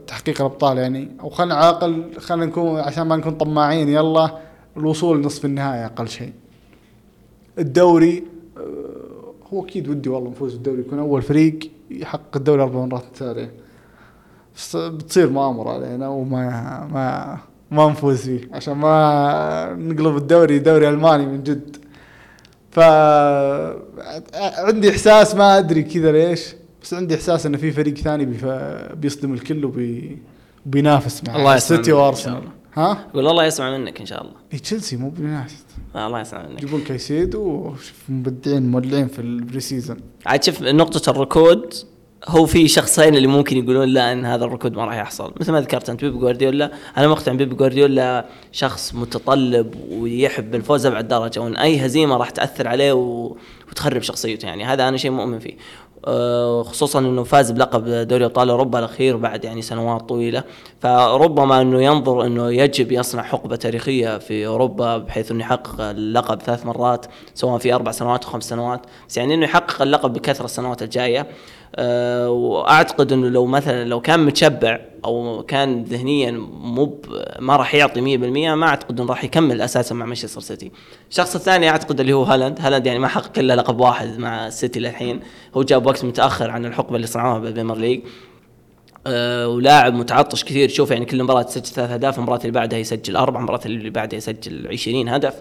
تحقيق الأبطال يعني. أو خلينا على الأقل خلينا نكون عشان ما نكون طماعين يلا الوصول لنصف النهائي أقل شيء. الدوري هو أكيد ودي والله نفوز بالدوري يكون أول فريق. يحقق الدوري أربع مرات متتاليه بتصير مؤامرة علينا وما ما ما نفوز فيه عشان ما نقلب الدوري دوري ألماني من جد ف عندي إحساس ما أدري كذا ليش بس عندي إحساس إن في فريق ثاني. بيصدم الكل وبي... بينافس مع السيتي وأرسنال. ها؟ يقول الله يسمع منك إن شاء الله. اي تشيلسي مو بينافس آه، الله يسمع منك. يجيبون كايسيدو وشوف مبدعين مولعين في ال pre-season عاد شوف نقطة الركود هو في شخصين اللي ممكن يقولون لا إن هذا الركود ما راح يحصل. مثل ما ذكرت أنت بيب جوارديولا. أنا مقتنع بيب جوارديولا شخص متطلب ويحب الفوز أبعد درجة وإن أي هزيمة راح تأثر عليه و... وتخرب شخصيته يعني. هذا أنا شيء مؤمن فيه. خصوصا إنه فاز بلقب دوري أبطال أوروبا الأخير بعد يعني سنوات طويلة. فربما إنه ينظر إنه يجب يصنع حقبة تاريخية في أوروبا بحيث إنه يحقق اللقب ثلاث مرات سواء في أربع سنوات أو خمس سنوات. بس يعني إنه يحقق اللقب بكثرة السنوات الجاية. وأعتقد إنه لو مثلا لو كان متشبع أو كان ذهنيا مو ما راح يعطي 100% ما أعتقد إنه راح يكمل أساسا مع مانشستر سيتي. الشخص الثاني أعتقد اللي هو هالاند، هالاند يعني ما حقق إلا لقب واحد مع السيتي للحين، هو جاب وقت متأخر عن الحقبة اللي صنعوها بال Premier League. أه ولاعب متعطش كثير شوف يعني كل مباراة تسجل ثلاث أهداف المباراة اللي بعدها يسجل أربع المباراة اللي بعدها يسجل 20 هدف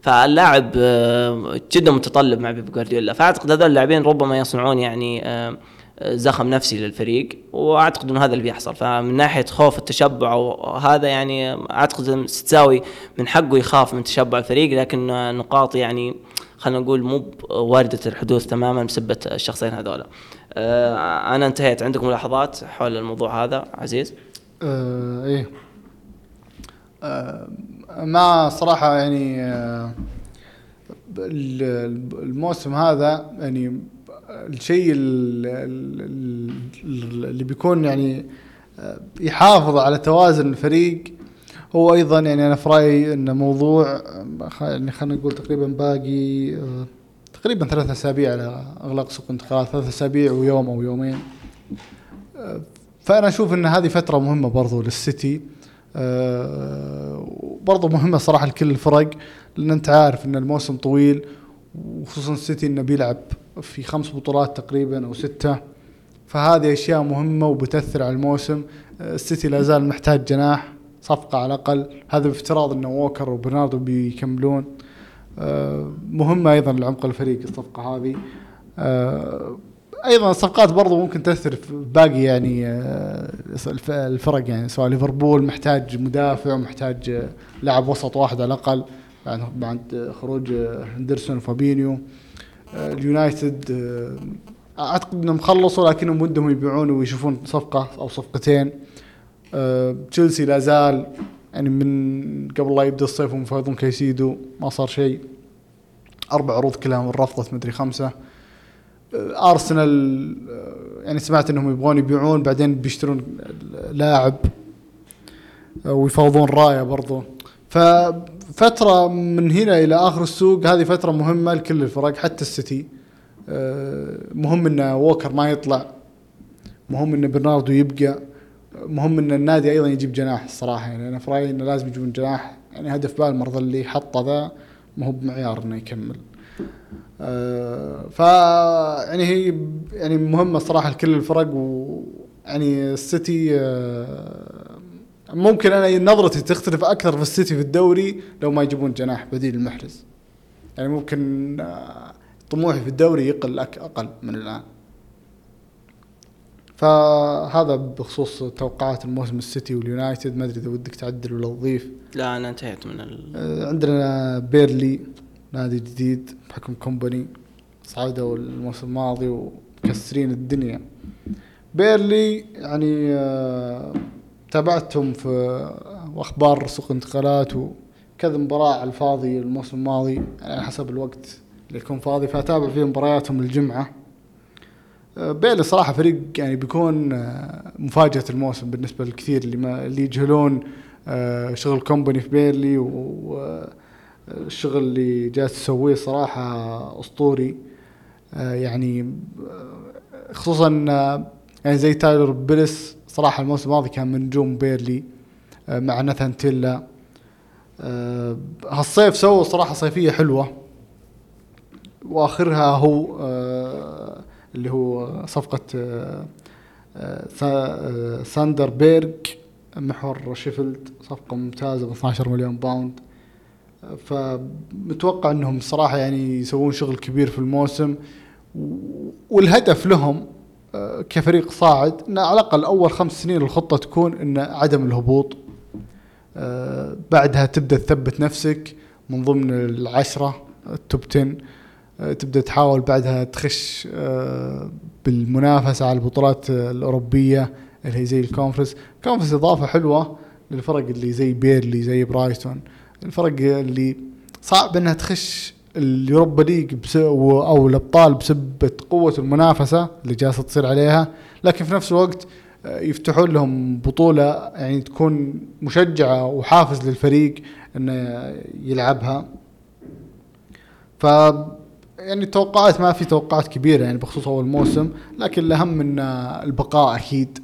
فاللاعب آه، جدا متطلب مع بيب جوارديولا فأعتقد هذول اللاعبين ربما يصنعون يعني آه، زخم نفسي للفريق وأعتقد إنه هذا اللي بيحصل فمن ناحية خوف التشبع وهذا يعني أعتقد ستساوي من حقه يخاف من تشبع الفريق لكن نقاط يعني خلينا نقول مو وارده الحدوث تماما بسبة الشخصين هذولا. آه، أنا انتهيت عندكم ملاحظات حول الموضوع هذا عزيز؟ آه إيه آه ما صراحة يعني آه ال- الموسم هذا يعني الشيء ال- ال- ال- اللي بيكون يعني آه، يحافظ على توازن الفريق. هو أيضا يعني أنا في رأيي ان موضوع آه، يعني خلينا نقول تقريبا باقي تقريبا ثلاث أسابيع على إغلاق سوق الانتقالات ثلاث أسابيع ويوم أو يومين. فأنا أشوف إن هذه فترة مهمة برضو للسيتي. آه، وبرضو مهمة صراحة لكل الفرق لأن أنت عارف إن الموسم طويل وخصوصا السيتي إنه بيلعب في خمس بطولات تقريبا أو ستة. فهذه أشياء مهمة وبتأثر على الموسم. آه، السيتي لا زال محتاج جناح صفقة على الأقل. هذا بافتراض انه ووكر وبرناردو بيكملون. آه، مهمة أيضا لعمق الفريق الصفقة هذه. أيضا الصفقات برضو ممكن تأثر في باقي يعني آه، الف- الفرق يعني سواء ليفربول محتاج مدافع ومحتاج آه، لاعب وسط واحد على الأقل بعد بعد خروج هندرسون وفابينيو. آه، اليونايتد آه، أعتقد إنهم خلصوا لكنهم ودهم يبيعون ويشوفون صفقة أو صفقتين. تشيلسي لا زال يعني من قبل لا يبدأ الصيف هم كيسيدو ما صار شيء. أربع عروض كلها رفضت مدري خمسة. ارسنال آه، يعني سمعت إنهم يبغون يبيعون بعدين بيشترون لاعب آه، ويفاوضون رأيه برضو. ففتره من هنا إلى آخر السوق هذه فترة مهمة لكل الفرق حتى السيتي. آه، مهم إن ووكر ما يطلع. مهم إن برناردو يبقى. مهم إن النادي أيضا يجيب جناح الصراحه يعني أنا في رأيي إنه لازم يجيبون جناح. يعني هدف بالمرضى اللي حطه ذا ما هو بمعيار انه يكمل. آه، ف يعني هي يعني مهمة صراحة لكل الفرق ويعني السيتي آه، ممكن أنا نظرتي تختلف أكثر في السيتي في الدوري لو ما يجيبون جناح بديل المحرز. يعني ممكن آه، طموحي في الدوري يقل أقل من الآن. فهذا بخصوص توقعات الموسم السيتي واليونايتد ما أدري إذا ودك تعدل ولا تضيف. لا أنا انتهيت من ال... آه، عندنا بيرنلي. نادي جديد بحكم كومباني صعدوا الموسم الماضي ومكسرين الدنيا. بيرنلي يعني آه، تابعتهم في أخبار سوق انتقالات وكذا مباراة على الفاضي الموسم الماضي على حسب الوقت اللي يكون فاضي فأتابع فيه مبارياتهم الجمعة. آه، بيرنلي صراحة فريق يعني بيكون آه، مفاجأة الموسم بالنسبة للكثير اللي ما اللي يجهلون شغل كومباني في بيرنلي والشغل اللي جالس تسويه صراحة أسطوري. آه، يعني آه، خصوصا آه، يعني زي تايلر بيرس صراحة الموسم الماضي كان من نجوم بيرنلي مع ناثان تيلا. هالصيف سووا صراحة صيفية حلوة. وآخرها هو اللي هو آه، ساندر بيرج محور شيفيلد صفقة ممتازة ب 12 مليون pound. فمتوقع إنهم صراحة يعني يسوون شغل كبير في الموسم. والهدف لهم آه، كفريق صاعد إن على الأقل أول خمس سنين الخطة تكون إن عدم الهبوط. آه، بعدها تبدأ تثبت نفسك من ضمن العشرة ال top 10 آه، تبدأ تحاول بعدها تخش بالمنافسة على البطولات الأوروبية اللي هي زي ال Conference، Conference إضافة حلوة للفرق اللي زي بيرنلي زي برايتون. الفرق اللي صعب إنها تخش ال Europa League أو الأبطال بسبه قوة المنافسة اللي جالسة تصير عليها. لكن في نفس الوقت آه، يفتحون لهم بطولة يعني تكون مشجعة وحافز للفريق إنه يلعبها. ف يعني التوقعات ما في توقعات كبيرة يعني بخصوص أول موسم لكن الأهم إن البقاء أكيد.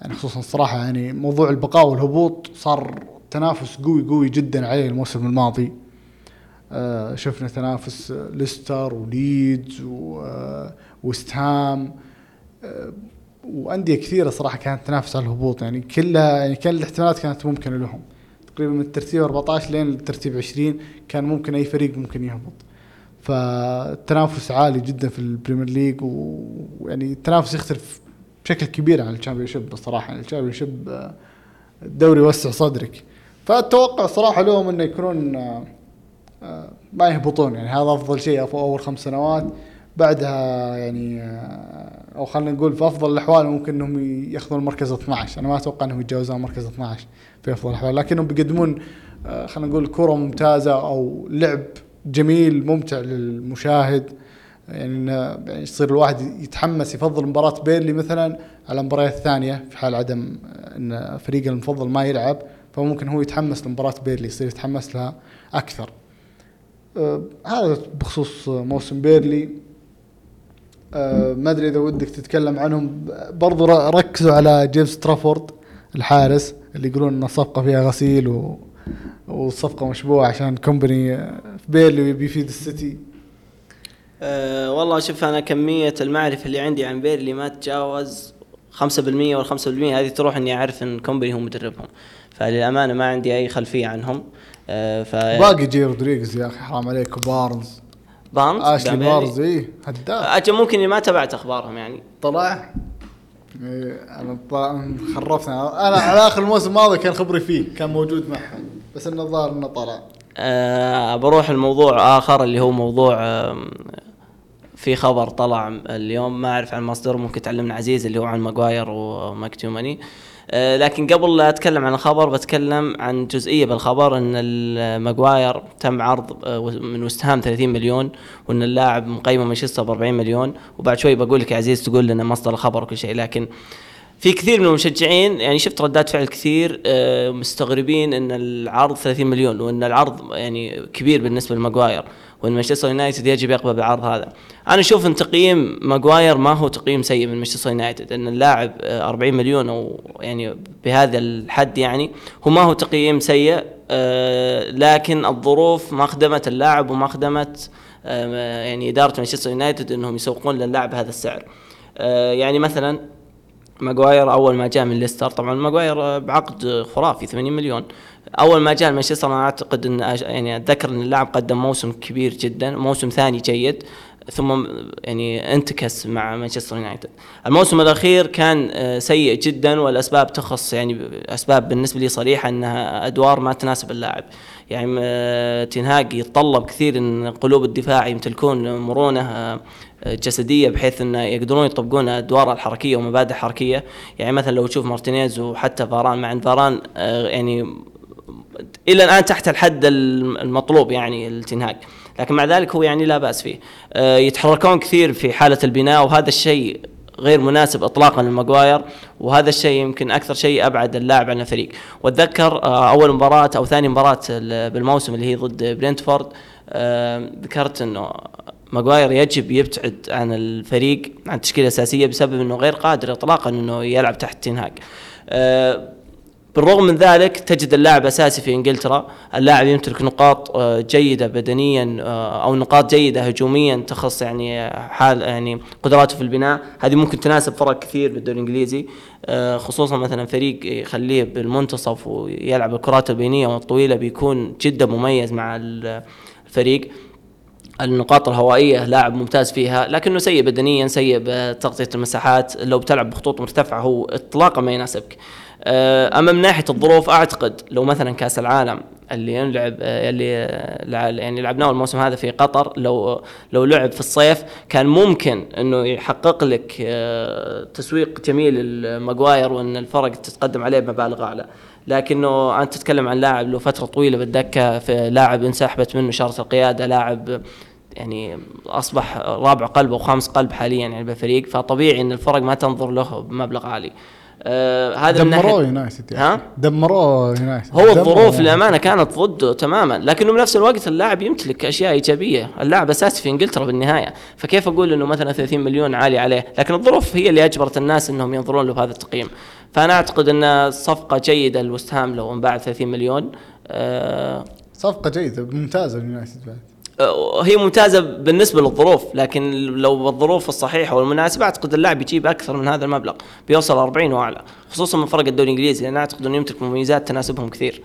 يعني خصوصا الصراحه يعني موضوع البقاء والهبوط صار تنافس قوي قوي جدا عليه الموسم الماضي. آه شفنا تنافس ليستر وليدز آه، وست هام. آه، وأندية كثيرة صراحة كانت تنافس على الهبوط. يعني كلها يعني كل الاحتمالات كانت ممكنة لهم. تقريبا من الترتيب 14 لين الترتيب 20 كان ممكن أي فريق ممكن يهبط. فالتنافس عالي جدا في ال Premier League ويعني التنافس يختلف بشكل كبير عن ال Championship بصراحة. يعني ال Championship الدوري يوسع صدرك. فأتوقع صراحة لهم إنه يكونون آه، ما يهبطون يعني هذا أفضل شيء في أول خمس سنوات. بعدها يعني آه، أو خلينا نقول في أفضل الأحوال ممكن إنهم يأخذون المركز 12 أنا ما أتوقع إنهم يتجاوزون مركز 12 في أفضل الأحوال لكنهم بيقدمون آه، خلينا نقول كرة ممتازة أو لعب جميل ممتع للمشاهد. يعني يعني يصير الواحد يتحمس يفضل مباراة بيرنلي مثلا على المباريات الثانية في حال عدم إن فريقه المفضل ما يلعب. فممكن هو يتحمس لمباراة بيرنلي يصير يتحمس لها أكثر. آه، هذا بخصوص موسم بيرنلي. آه، ما أدري إذا ودك تتكلم عنهم. برضو ركزوا على جيمس ترافورد الحارس اللي يقولون ان الصفقه فيها غسيل و والصفقه مشبوهة عشان كومباني آه، في بيرنلي بيفيد السيتي. أه والله شوف أنا كمية المعرفة اللي عندي عن بيرنلي ما تتجاوز 5% وال 5% هذه تروح إني أعرف إن كومباني هو مدربهم. فللأمانة ما عندي أي خلفية عنهم. أه ف باقي جي رودريغز يا أخي حرام عليك. وبارنز بارنز؟ اشلي. بارنز اي هداف. أجل ممكن إني ما تابعت أخبارهم يعني. طلع؟ إيه، أنا خرفنا. أنا على آخر الموسم الماضي كان خبري فيه كان موجود معهم بس إنه الظاهر إنه طلع. أه بروح الموضوع آخر اللي هو موضوع آم، في خبر طلع اليوم ما أعرف عن مصدره ممكن تعلمنا عزيز اللي هو عن ماجواير وماكتوميناي. أه لكن قبل لا أتكلم عن الخبر بتكلم عن جزئية بالخبر إن ال- ماجواير تم عرض آه، من وستهام 30 مليون وإن اللاعب مقيمة مانشستر ب 40 مليون. وبعد شوي بقول لك يا عزيز تقول لنا مصدر الخبر وكل شيء. لكن في كثير من المشجعين يعني شفت ردات فعل كثير آه، مستغربين إن العرض 30 مليون وإن العرض يعني كبير بالنسبة لماجواير وان مانشستر يونايتد يجب يقبل بالعرض هذا. أنا أشوف إن تقييم ماجواير ما هو تقييم سيء من مانشستر يونايتد إن اللاعب آه، 40 مليون أو يعني بهذا الحد يعني هو ما هو تقييم سيء آه، لكن الظروف ما خدمت اللاعب وما خدمت آه، يعني إدارة مانشستر يونايتد إنهم يسوقون للاعب بهذا السعر آه، يعني مثلا ماجواير أول ما جاء من ليستر. طبعا ماجواير بعقد خرافي 80 مليون. أول ما جاء مانشستر أنا أعتقد إن يعني أتذكر إن اللاعب قدم موسم كبير جدا موسم ثاني جيد ثم يعني انتكس مع مانشستر يونايتد. الموسم الأخير كان آه، سيء جدا والأسباب تخص يعني أسباب بالنسبة لي صريحة إنها أدوار ما تناسب اللاعب. يعني آه، تنهاج يتطلب كثير إن قلوب الدفاع يمتلكون مرونة آه، جسدية بحيث إنه يقدرون يطبقون أدوار الحركية ومبادئ حركيه يعني مثلا لو تشوف مارتينيز وحتى فاران مع إن فاران يعني إلى الآن تحت الحد المطلوب يعني التنهاج لكن مع ذلك هو يعني لا بأس فيه. آه، يتحركون كثير في حالة البناء وهذا الشيء غير مناسب اطلاقا للماجواير وهذا الشيء يمكن أكثر شيء أبعد اللاعب عن الفريق. وأتذكر آه، أول مباراة أو ثاني مباراة بالموسم اللي هي ضد برينتفورد آه، ذكرت إنه ماجواير يجب يبتعد عن الفريق عن التشكيلة الأساسية بسبب إنه غير قادر اطلاقا إنه يلعب تحت تنهاج بالرغم من ذلك تجد اللاعب أساسي في إنجلترا، اللاعب يمتلك نقاط آه، جيدة بدنيا آه، أو نقاط جيدة هجوميا تخص يعني حال يعني قدراته في البناء، هذه ممكن تناسب فرق كثير بالدوري الإنجليزي. خصوصا مثلا فريق يخليه بالمنتصف ويلعب الكرات البينية والطويلة بيكون جدا مميز مع الفريق. النقاط الهوائية لاعب ممتاز فيها لكنه سيء بدنيا سيء بتغطية المساحات. لو بتلعب بخطوط مرتفعة هو اطلاقا ما يناسبك. آه، أما من ناحية الظروف أعتقد لو مثلا كأس العالم اللي ينلعب آه، اللي آه، يعني لعبناه الموسم هذا في قطر لو لو لعب في الصيف كان ممكن إنه يحقق لك تسويق جميل لماجواير وإن الفرق تتقدم عليه بمبالغ أعلى. لكنه أنت تتكلم عن لاعب له فترة طويلة بالدكة في لاعب انسحبت منه شارة القيادة لاعب يعني أصبح رابع قلب أو خامس قلب حاليا يعني بالفريق فطبيعي إن الفرق ما تنظر له بمبلغ عالي. آه هذا دمروه يونايتد. ها؟ دمروه يونايتد. هو الظروف للأمانة كانت ضده تماما لكنه بنفس الوقت اللاعب يمتلك أشياء إيجابية. اللاعب أساسي في إنجلترا بالنهاية. فكيف أقول إنه مثلا 30 مليون عالي عليه؟ لكن الظروف هي اللي أجبرت الناس إنهم ينظرون له بهذا التقييم. فأنا أعتقد إن صفقة جيدة لوست لو انباع 30 مليون آه صفقة جيدة ممتازة اليونايتد بعد. هي ممتازة بالنسبة للظروف لكن لو بالظروف الصحيحة والمناسبة أعتقد اللاعب يجيب أكثر من هذا المبلغ بيوصل 40 وأعلى خصوصا من فرق الدوري الإنجليزي لأن أعتقد إنه يمتلك مميزات تناسبهم كثير.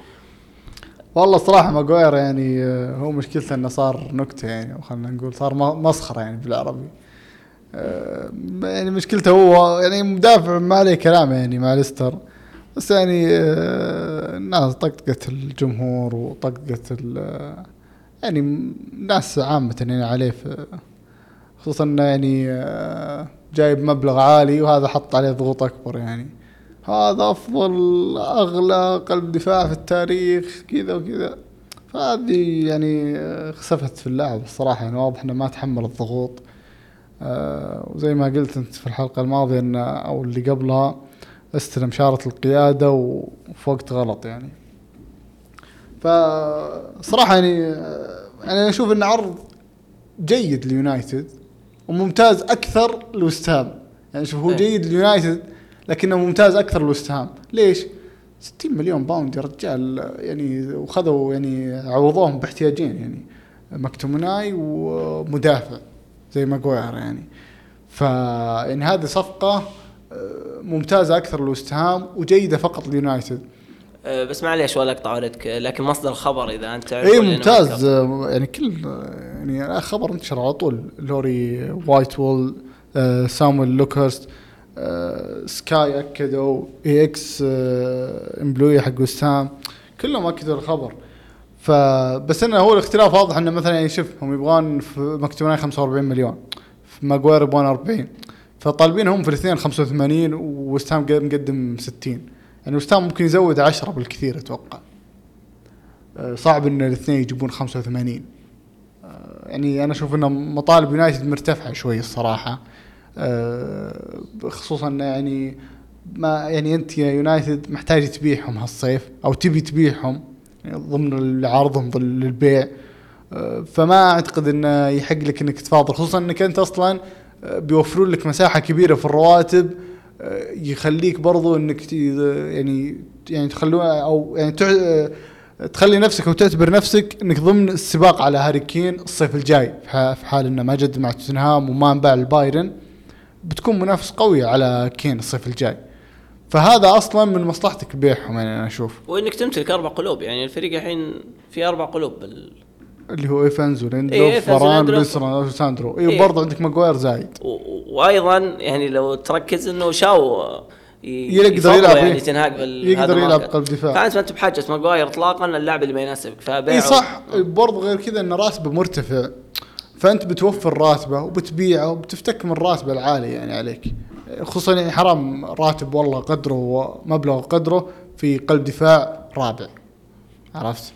والله الصراحه ماجواير يعني آه، هو مشكلته إنه صار نكتة يعني وخلنا نقول صار مسخرة يعني بالعربي. آه، يعني مشكلته هو يعني مدافع ما عليه كلام يعني مع ليستر بس يعني الناس طقطقت الجمهور وطقطقت يعني ناس عامة يعني عليه في خصوصا إنه يعني آه، جايب مبلغ عالي وهذا حط عليه ضغوط أكبر يعني. هذا أفضل أغلى قلب دفاع في التاريخ كذا وكذا. فهذه يعني آه، خسفت في اللاعب الصراحة. يعني واضح إنه ما تحمل الضغوط. آه، وزي ما قلت أنت في الحلقة الماضية انه أو اللي قبلها استلم شارة القيادة وفي وقت غلط يعني. فصراحة يعني يعني أنا أشوف انه عرض جيد ليونايتد وممتاز أكثر لوستهام يعني شوف هو إيه. جيد ليونايتد لكنه ممتاز أكثر لوستهام ليش؟ 60 مليون باوند يا رجال يعني وخذوا يعني عوضوهم باحتياجين يعني مكتومناي ومدافع زي ماجواير يعني. ف يعني هذه صفقة آه، ممتازة أكثر لوستهام وجيدة فقط ليونايتد. بس معليش ولا أقطع عليك لكن مصدر الخبر إذا أنت تعرف اي ممتاز. يعني كل يعني خبر انتشر على طول. لوري ويتويل أه، سامويل لوكهيرست أه، سكاي اكدوا Ex employee حق وسام كلهم اكدوا الخبر. فبس إنه هو الاختلاف واضح إنه مثلا يعني شوف هم يبغون في مكتوبين 45 مليون. في ماجوير يبغون 40 فطالبين هم في الاثنين 85 وستام مقدم 60 يعني وستام ممكن يزود عشرة بالكثير أتوقع. آه، صعب إن الاثنين يجيبون 85 آه، يعني أنا أشوف إن مطالب يونايتد مرتفعة شوي الصراحة. آه، خصوصا يعني ما يعني أنت يا يونايتد محتاج تبيعهم هالصيف أو تبي تبيعهم. يعني ضمن عرضهم للبيع. فما أعتقد انه يحق لك إنك تفاضل خصوصا إنك أنت أصلا بيوفرون لك مساحة كبيرة في الرواتب. يخليك برضو إنك يعني يعني تخلوها أو يعني تخلي نفسك أو تعتبر نفسك إنك ضمن السباق على هاري كين الصيف الجاي. في حال إنه ما جد مع توتنهام وما انباع البايرن بتكون منافس قوي على كين الصيف الجاي. فهذا أصلا من مصلحتك بيعهم يعني أنا أشوف. وإنك تمتلك أربع قلوب يعني الفريق الحين في أربع قلوب بال... اللي هو إيفنز إيه، وليندلوف إيفنز فاران. وليساندرو إيه. اي وبرضه عندك ماجواير زايد وأيضا يعني لو تركز إنه شاو يقدر يلعب يعني إيه. تنهاج يقدر يلعب. قلب دفاع. فأنت ما أنت بحاجة ماجواير اطلاقا اللاعب اللي ما يناسبك فبيعه إي صح برضه غير كذا إن راتبه مرتفع فأنت بتوفر راتبه وبتبيعه وبتفتك من راتبه العالي يعني عليك خصوصا يعني حرام راتب والله قدره ومبلغ قدره في قلب دفاع رابع عرفت؟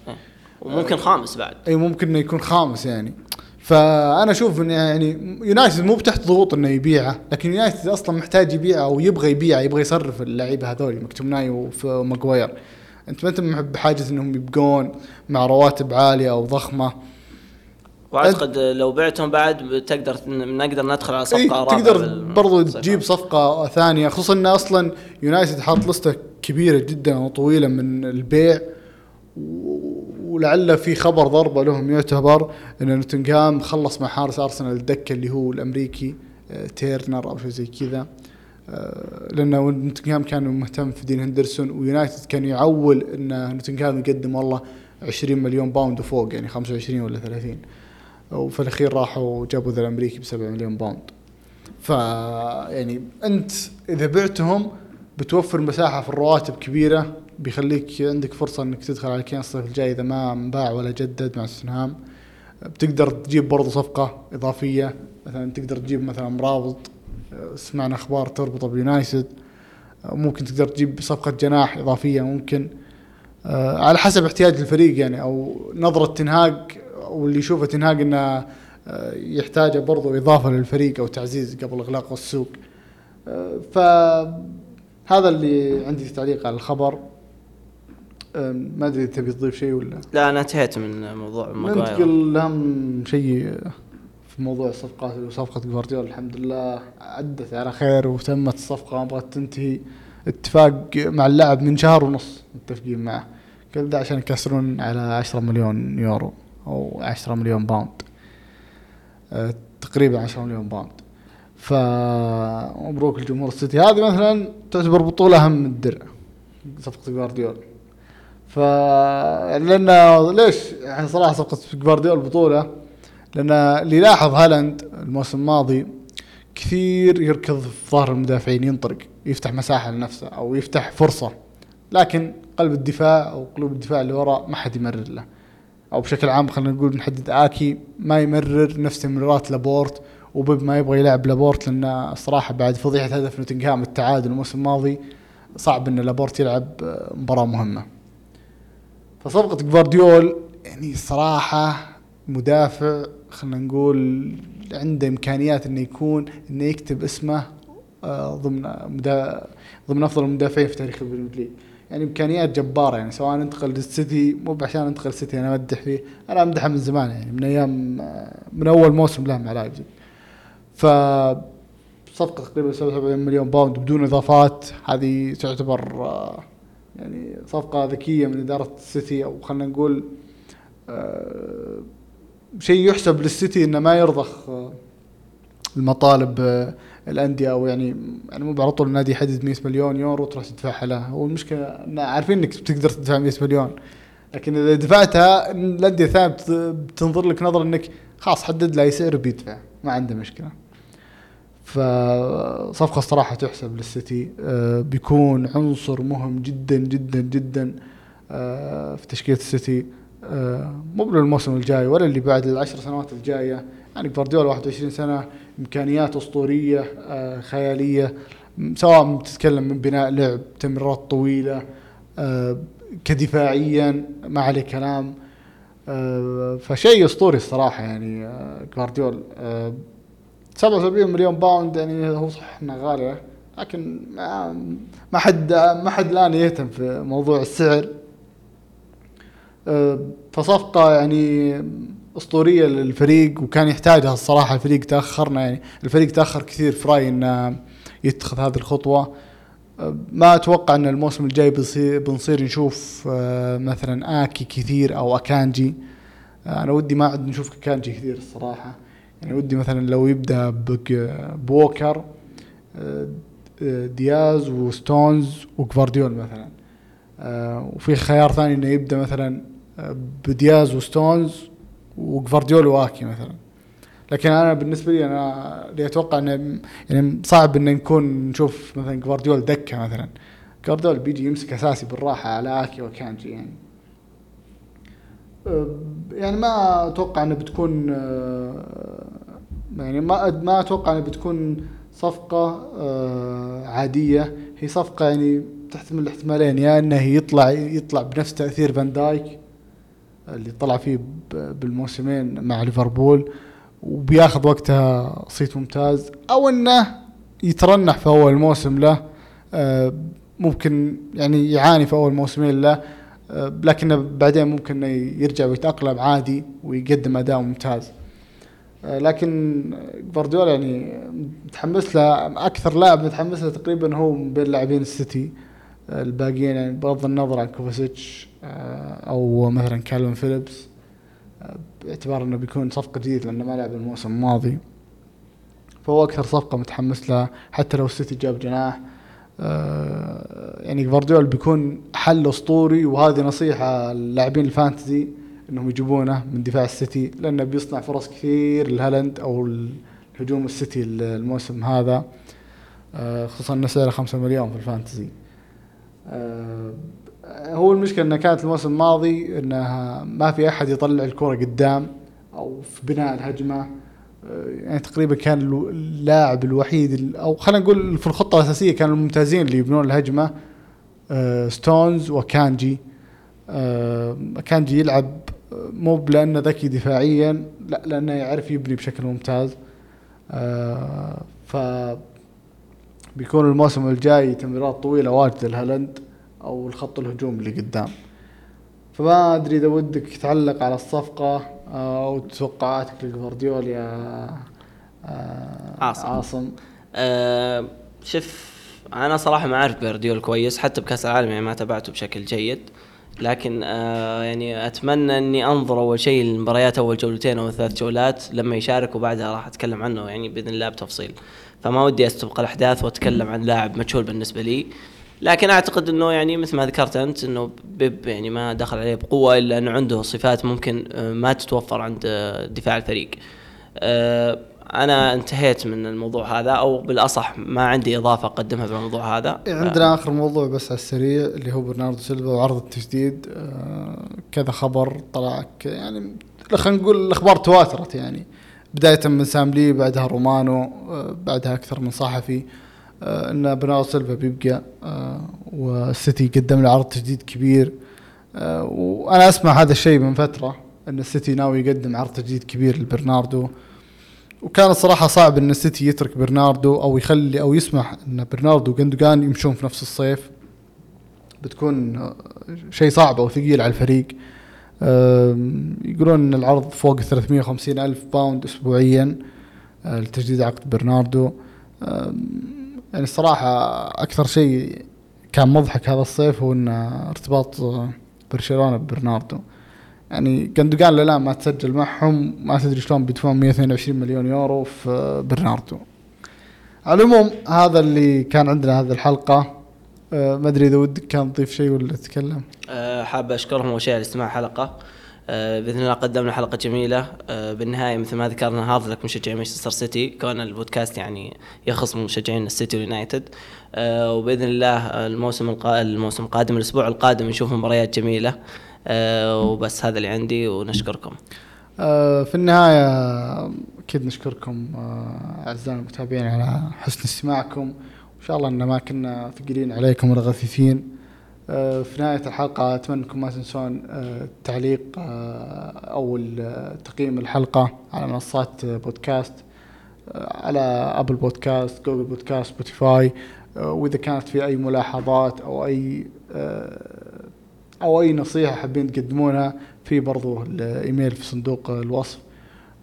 وممكن خامس بعد. إي ممكن إنه يكون خامس يعني. فأنا أشوف إنه يعني يونايتد مو تحت ضغوط إنه يبيعه لكن يونايتد أصلا محتاج يبيعه أو يبغى يبيعه يبغى يصرف اللعيبة هذول مكتومناي وماجواير أنت ما أنت بحاجه إنهم يبقون مع رواتب عالية أو ضخمة. وأعتقد لو بعتهم بعد تقدر نقدر ندخل على صفقة رابعه تقدر برضو تجيب. صفقة ثانية خصوصا انه أصلا يونايتد حاط لستة كبيرة جدا وطويلة من البيع. و- ولعل في خبر ضربه لهم يعتبر إن نوتنغهام خلص مع حارس أرسنال الدكة اللي هو الأمريكي آه، تيرنر أو شيء زي كذا. آه، لأنه نوتنغهام كان مهتم في دين هندرسون ويونايتد كان يعول إن نوتنغهام يقدم والله 20 مليون باوند وفوق يعني 25 ولا 30 وفي الأخير راحوا جابوا ذا الأمريكي ب 7 مليون باوند ف يعني أنت إذا بعتهم بتوفر مساحة في الرواتب كبيرة بيخليك عندك فرصة إنك تدخل على كين الصيف الجاي إذا ما انباع ولا جدد مع توتنهام بتقدر تجيب برضو صفقة إضافية مثلا تقدر تجيب مثلا مرابط سمعنا أخبار تربطه بيونايتد. ممكن تقدر تجيب صفقة جناح إضافية ممكن. آه، على حسب احتياج الفريق يعني أو نظرة تنهاج أو اللي يشوفه تنهاج إنه آه، يحتاج برضو إضافة للفريق أو تعزيز قبل إغلاق السوق. آه، فهذا اللي عندي تعليق على الخبر. ما أدري تبي تضيف شيء ولا. لا أنا انتهيت من موضوع ماجواير ننتقل لاهم شيء في موضوع الصفقات وصفقة جوارديولا. الحمد لله عدت على خير وتمت الصفقة ما بغت تنتهي. اتفاق مع اللاعب من شهر ونص متفقين معه. كل ده عشان يكسرون على 10 مليون يورو أو 10 مليون باوند. أه تقريبا 10 مليون باوند. فمبروك لجمهور السيتي. هذه مثلا تعتبر بطولة أهم من الدرع صفقة جوارديول. ف لأن ليش؟ يعني صراحة صفقة جوارديول البطولة لأن اللي لاحظ هالاند الموسم الماضي كثير يركض في ظهر المدافعين ينطرق يفتح مساحة لنفسه أو يفتح فرصة. لكن قلب الدفاع أو قلوب الدفاع اللي وراء ما حد يمرر له. أو بشكل عام خلينا نقول نحدد آكي ما يمرر نفس تمريرات لابورت وبيب ما يبغى يلعب لابورت لأن الصراحه بعد فضيحة هدف نوتنغهام التعادل الموسم الماضي صعب إن لابورت يلعب آه، مباراة مهمة. فصفقة جوارديول يعني صراحة مدافع خلينا نقول عنده إمكانيات إنه يكون إنه يكتب اسمه آه، ضمن مدا ضمن أفضل المدافعين في تاريخ البريمير ليج. يعني إمكانيات جبارة يعني سواء انتقل للسيتي مو عشان انتقل للسيتي أنا أمدح فيه أنا أمدحه من زمان يعني من أيام آه، من أول موسم له مع لايبزيج. ف صفقة تقريبا 77 مليون باوند بدون إضافات. هذه تعتبر آه، يعني صفقة ذكية من إدارة السيتي أو خلينا نقول آه، شيء يحسب للسيتي إنه ما يرضخ آه، المطالب الأندية أو يعني يعني مو على طول النادي يحدد 100 مليون يورو تروح تدفعها له. إن عارفين إنك بتقدر تدفع 100 مليون. لكن إذا دفعتها الأندية الثانية بت- بتنظر لك نظرة إنك خلاص حدد له أي سعر بيدفع ما عنده مشكلة. فصفقة الصراحة تحسب للسيتي آه، بيكون عنصر مهم جدا جدا جدا آه، في تشكيلة السيتي آه، مو بالموسم الجاي ولا اللي بعد العشر سنوات الجاية. يعني جوارديولا 21 سنة إمكانيات أسطورية خيالية سواء تتكلم من بناء لعب تمريرات طويلة كدفاعيا ما عليه كلام فشيء أسطوري الصراحة يعني جوارديولا. 79 مليون باوند يعني هو صح انها غاليه لكن ما ما حد ما حد الآن يهتم في موضوع السعر. أه، فصفقة يعني أسطورية للفريق وكان يحتاجها الصراحة الفريق تأخرنا. يعني الفريق تأخر كثير في رأيي إنه يتخذ هذه الخطوة. أه، ما أتوقع إن الموسم الجاي بنصير, بنصير نشوف أه، مثلا آكي كثير أو أكانجي. أنا ودي ما عد نشوف أكانجي كثير الصراحة. يعني ودي مثلا لو يبدأ ووكر آه، آه، دياز وستونز وجوارديول مثلا. آه، وفي خيار ثاني إنه يبدأ مثلا بدياز وستونز وجوارديول وآكي مثلا. لكن أنا بالنسبة لي أنا اللي أتوقع إنه يعني صعب ان نكون نشوف مثلا جوارديول دكة مثلا. جوارديول بيجي يمسك أساسي بالراحة على آكي وأكانجي يعني. يعني ما أتوقع إنه بتكون يعني ما ما أتوقع انه بتكون صفقة أه، عادية. هي صفقة يعني تحتمل الاحتمالين يا إنه يطلع يطلع بنفس تأثير فان دايك اللي طلع فيه بالموسمين مع ليفربول وبياخذ وقتها صيت ممتاز. أو إنه يترنح في أول موسم له آه، ممكن يعني يعاني في أول موسمين له آه، لكنه بعدين ممكن يرجع ويتأقلم عادي ويقدم أداء ممتاز. آه، لكن جوارديولا يعني متحمس له أكثر لاعب متحمس له تقريبا هو من بين لاعبين السيتي. الباقيين يعني بغض النظر عن كوفاسيتش آه، أو مثلا كالفن فيليبس آه، باعتبار إنه بيكون صفقة جديدة لأنه ما لعب الموسم الماضي. فهو أكثر صفقة متحمس لها حتى لو السيتي جاب جناح. آه، يعني جوارديولا بيكون حل أسطوري وهذه نصيحة للاعبين الفانتزي. إنهم يجيبونه من دفاع السيتي لأنه بيصنع فرص كثير لهالاند أو الهجوم السيتي الموسم هذا. آه، خصوصا إنه سعره 5 مليون في الفانتزي. آه، هو المشكلة إنه كانت الموسم الماضي انها ما في أحد يطلع الكرة قدام أو في بناء الهجمة. آه، يعني تقريبا كان اللاعب الوحيد ال- أو خلينا نقول في الخطة الأساسية كانوا الممتازين اللي يبنون الهجمة ستونز وكانجي. كانجي يلعب مو لأنه ذكي دفاعيا لا لأنه يعرف يبني بشكل ممتاز. آه، ف بيكون الموسم الجاي تمريرات طويلة واجده لهالاند أو الخط الهجوم اللي قدام. فما أدري إذا ودك تعلق على الصفقة آه، أو توقعاتك لجوارديول يا آه، عاصم. عاصم. أه شوف أنا صراحة ما أعرف جوارديول كويس حتى بكأس العالم يعني ما تابعته بشكل جيد. لكن أه يعني أتمنى إني أنظر أول شيء المباريات أول جولتين أو ثلاث جولات لما يشارك وبعدها راح أتكلم عنه يعني بإذن الله بتفصيل فما ودي أستبق الأحداث وأتكلم عن لاعب مجهول بالنسبة لي لكن أعتقد إنه يعني مثل ما ذكرت أنت إنه بيب يعني ما دخل عليه بقوة إلا إنه عنده صفات ممكن آه، ما تتوفر عند آه، دفاع الفريق. آه، أنا انتهيت من الموضوع هذا أو بالأصح ما عندي إضافة أقدمها بالموضوع هذا. عندنا آخر موضوع بس على السريع اللي هو برناردو سيلفا وعرض التجديد. آه، كذا خبر طلع يعني خلينا نقول الأخبار تواترت يعني. بداية من سام لي بعدها رومانو آه، بعدها أكثر من صحفي. آه، إن برناردو سيلفا بيبقى والسيتي قدم له عرض تجديد كبير. وأنا أسمع هذا الشيء من فترة إن السيتي ناوي يقدم عرض تجديد كبير لبرناردو. وكان الصراحة صعب إن السيتي يترك برناردو أو يخلي أو يسمح إن برناردو وجندوجان يمشون في نفس الصيف. بتكون شيء صعب أو ثقيل على الفريق. يقولون إن العرض فوق 350 ألف pound اسبوعيا آه، لتجديد عقد برناردو. يعني الصراحة أكثر شيء كان مضحك هذا الصيف هو إن ارتباط آه، برشلونة ببرناردو. يعني جندوجان للان ما تسجل معهم ما تدري شلون بيدفعون 122 مليون يورو في برناردو. على العموم هذا اللي كان عندنا هذه الحلقة. آه، ما أدري إذا ودك كان تضيف شيء ولا تتكلم. أه حاب أشكرهم أول شيء على استماع الحلقة. أه بإذن الله قدمنا حلقة جميلة. أه بالنهاية مثل ما ذكرنا hard luck مشجعي مانشستر سيتي. كون البودكاست يعني يخص مشجعين السيتي واليونايتد. أه وبإذن الله الموسم. الموسم القادم الأسبوع القادم نشوف مباريات جميلة. أه وبس هذا اللي عندي ونشكركم. آه، في النهاية أكيد نشكركم آه، أعزائنا المتابعين على حسن استماعكم. وإن شاء الله أن ما كنا ثقيلين عليكم ولا غثيثين آه، في نهاية الحلقة أتمنى أنكم ما تنسون آه، التعليق آه، أو تقييم الحلقة على منصات آه، بودكاست آه، على أبل بودكاست جوجل بودكاست سبوتيفاي. آه، وإذا كانت في أي ملاحظات أو أي آه، أو أي نصيحة حابين تقدمونها في برضو الإيميل في صندوق الوصف.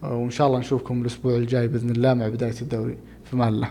وإن شاء الله نشوفكم الأسبوع الجاي بإذن الله مع بداية الدوري. في أمان الله.